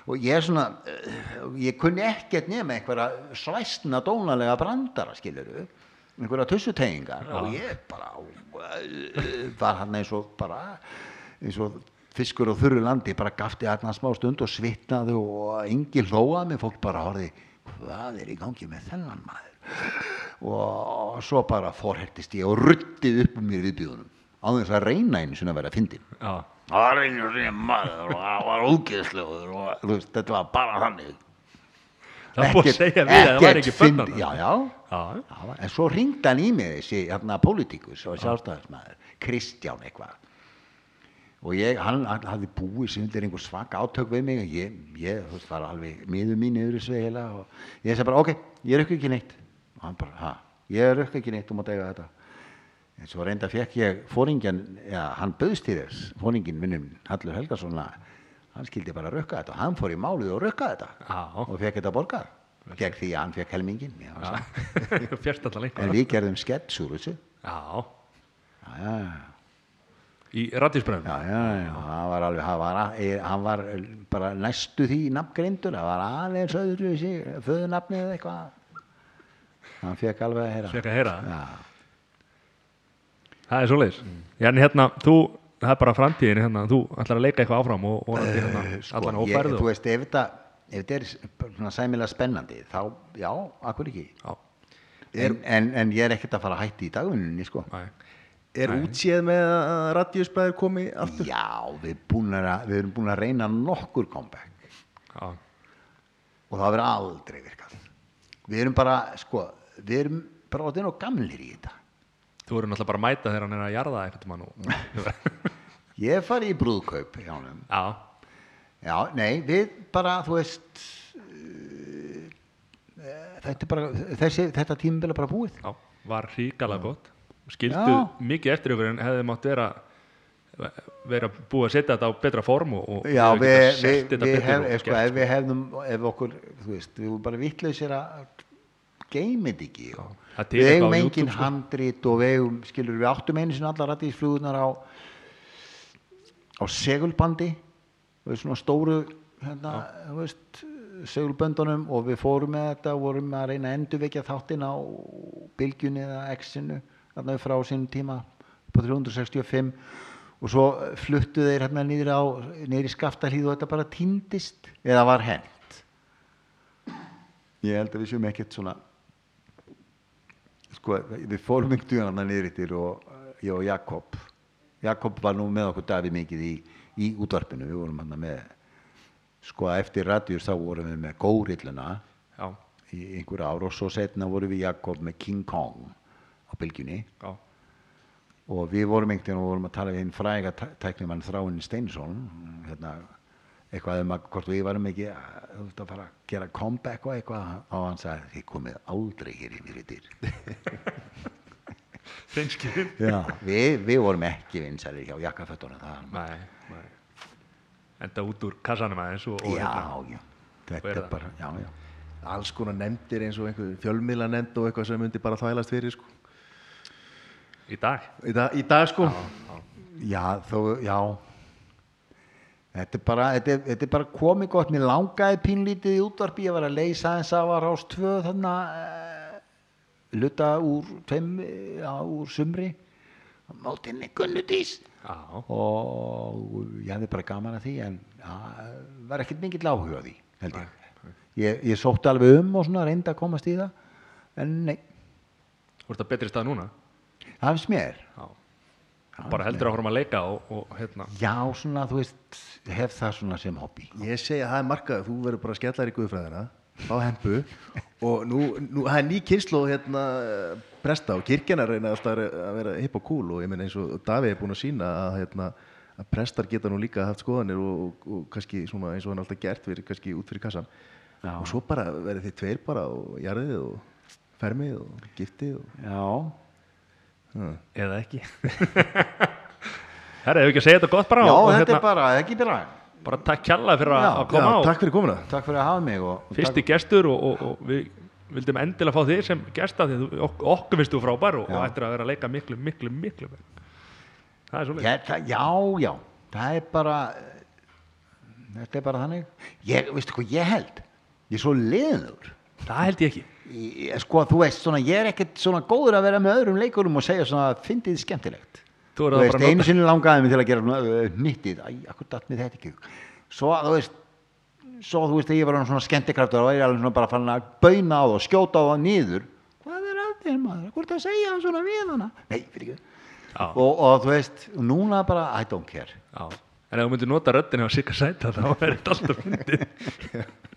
Og ég er svona eh, ég kunni ekkert nema einhverja svæstna dónalega brandara skilur þau einhverja tussutegingar. Og ég bara uh, var hann eins og bara eins og fiskur á þurru landi bara gafti hérna smá stund og svitnaði og engi hlóað með fólk bara horfði hvað er í gangi með þennan maður? Og svo bara forhertist ég og rutti upp um mér viðbjóðunum á þess að reyna einu svona að vera fyndin Já, það var einu svona maður og það var ógeðslegur og veist, þetta var bara þannig. Það búið að segja við að það væri ekki fyndi- bönnan já, já, Já, en svo ringdi hann í mig þessi hérna pólitíkus og sjálfstæðismæður Kristján eitthvað og ég, hann, hafði búið sem undir einhver svaka átök við mig og ég, ég þú veist, var alveg miður mín yfir þessu heila og ég segi bara, ok, ég rukka ekki neitt. Og hann bara, ha, ég rukka ekki neitt, þú mátt eiga þetta. En svo reynda fekk ég fóringjan, já, hann bauðst í þess fóringin minnum Hallur Helgason að hann skildi bara rukka þetta. Og hann fór í málið og rukka þetta Já. og fekk þetta borgað. Gegn því að hann fekk helmingin já, já. En við gerðum skets úr þessu. Já, Já, já, í já, hann var alveg, hann var, hann var bara næstu því nafngreindur, það var aðeins öðru þessi, föðunafni eða eitthvað. Hann fekk alveg að heyra. Að heyra það. Er svoleiðis Já, en hérna, þú, það er bara framtíðin hérna, þú ætlar að leika eitthvað áfram og vonandi hérna, sko, allan ég, ófærðu þú veist, ef þetta, ef þetta er svona sæmilega spennandi, þá, já, akkur ekki. Já, En, en, en ég er ekkert að fara að hætti í dagvinninni, sko. næ, Er útséð með að radíusbræður komi aftur? Já, við, að, við erum búin að reyna nokkur comeback. já, og það verður aldrei virkað. Við erum bara, sko við erum bara orðin og gamlir í þetta. Þú eru náttúrulega bara að mæta þegar hann er að jarða eitthvað ég hef farið í brúðkaup hjá honum. Já, já, nei, við bara, þú veist uh, þetta er bara þessi, þetta tímabil er bara búið. Já, var ríkala gott skildu Já. mikið eftir ykkur en hefði mátt vera vera búið að setja þetta á betra form og, og já, við, við, við, betur hef, sko, ef við hefðum ef okkur, þú veist, við vorum bara vittlausir að geymið ekki við eigum engin sko. handrit og við eigum, skilur við áttum einu sinni allar rættisflugunar á á segulbandi við svona stóru hérna, þú veist, segulböndunum og við fórum með þetta og vorum að reyna að endurvekja þáttinn á bylgjunni eða X-inu þarna frá sínum tíma på 365 og svo fluttu þeir hérna niður á niður í skaftalíð og þetta bara týndist eða var hent? Ég held að við séum ekkert svona sko, við fórum tíðan hann niður yttir og ég og Jakob Jakob var nú með okkur Davíð mikið í, í útvarpinu, við vorum hann með sko eftir radjus þá vorum við með Górilluna í einhver ár og svo setna vorum við Jakob með King Kong. á bylgjunni. Já, og við vorum einhvern veginn og vorum að tala við einn fræga tæ- tæknimann Þráin Steinsson hérna, eitthvað um að hvort við varum ekki að, að fara að gera comeback og eitthvað og hann sagði þið komið aldrei hér yttir hreinskilin Já, við, við vorum ekki vinsælir hjá jakkafötunum það Nei, nei. Enda út úr kassanum aðeins og, og já, hérna. já, þetta er bara já, já. Alls konar nefndir eins og einhver fjölmiðla nefnd og eitthvað sem myndi bara þvælast fyrir sko. Í dag? Í, dag, í dag sko. já, þó, já. Þetta er bara þetta er, þetta er bara komið gott, mér langaði pínlítið í útvarpi, ég var að leysa eins af að rást tvö þannig uh, luta úr tveim, eh, já, úr sumri. Mótinni gunnudís Já, og ég hefði bara gaman að því en ja, var ekkert mikill áhuga því held ég. ég ég sótti alveg um og svona reyndi að komast í það en nei, þú ert að betri stað núna það finnst mér? Já, bara heldur áfram að leika og, og hérna. Já, svona, þú veist, hef það svona sem hobby. Ég segi að það er markað, þú verður bara að skella þér í guðfræðina á hempu og nú, nú það er ný kynslu hérna presta og kirkjanar reyna alltaf að vera- að vera hipp og cool og ég meina eins og Davíð er búin að sína að, hérna, að prestar geta nú líka haft skoðanir og, og, og kannski svona eins og hann alltaf gert fyrir, kannski út fyrir kassan Já. og svo bara verður þið tveir bara og jarðið og fermið og giftið og, Já, ja. eða ekki. Herra, hefur ekki að segja þetta gott bara Já og, þetta er bara, ekki bara. bara takk kjalla fyrir að Já, að koma Já, á takk fyrir komuna. Takk fyrir að hafa mig og, fyrsti gestur og, og, og við vildum endilega fá þig sem gesta því að ok, okkur finnst þú frábær og, ættir að vera að leika miklu, miklu, miklu það er svo Já, það, já, já, það er bara þetta er bara þannig. Ég, veistu hvað ég held? Ég er svo liður það held ég ekki ég, sko, þú veist, svona, ég er ekkert svona góður að vera með öðrum leikurum og segja svona, fyndið skemmtilegt. Þú þú veist, einu sinni langaði mig til að gera uh, nýttið, æ, akkur datt mér þetta ekki í svo, þú veist svo, þú veist, að ég var svona skemmtikraftur og ég er alveg svona bara fann að bauna á það og skjóta á það niður. Hvað er að þér maður, er það að segja hann svona við hana? Nei, fyrir ekki. Og, og þú veist, núna bara I don't care. Já. en ef þú myndir nota röddina á Sigga Sæta þá er þetta alltaf myndið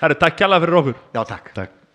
Herri, takk kjalla fyrir okkur. Já, takk. Takk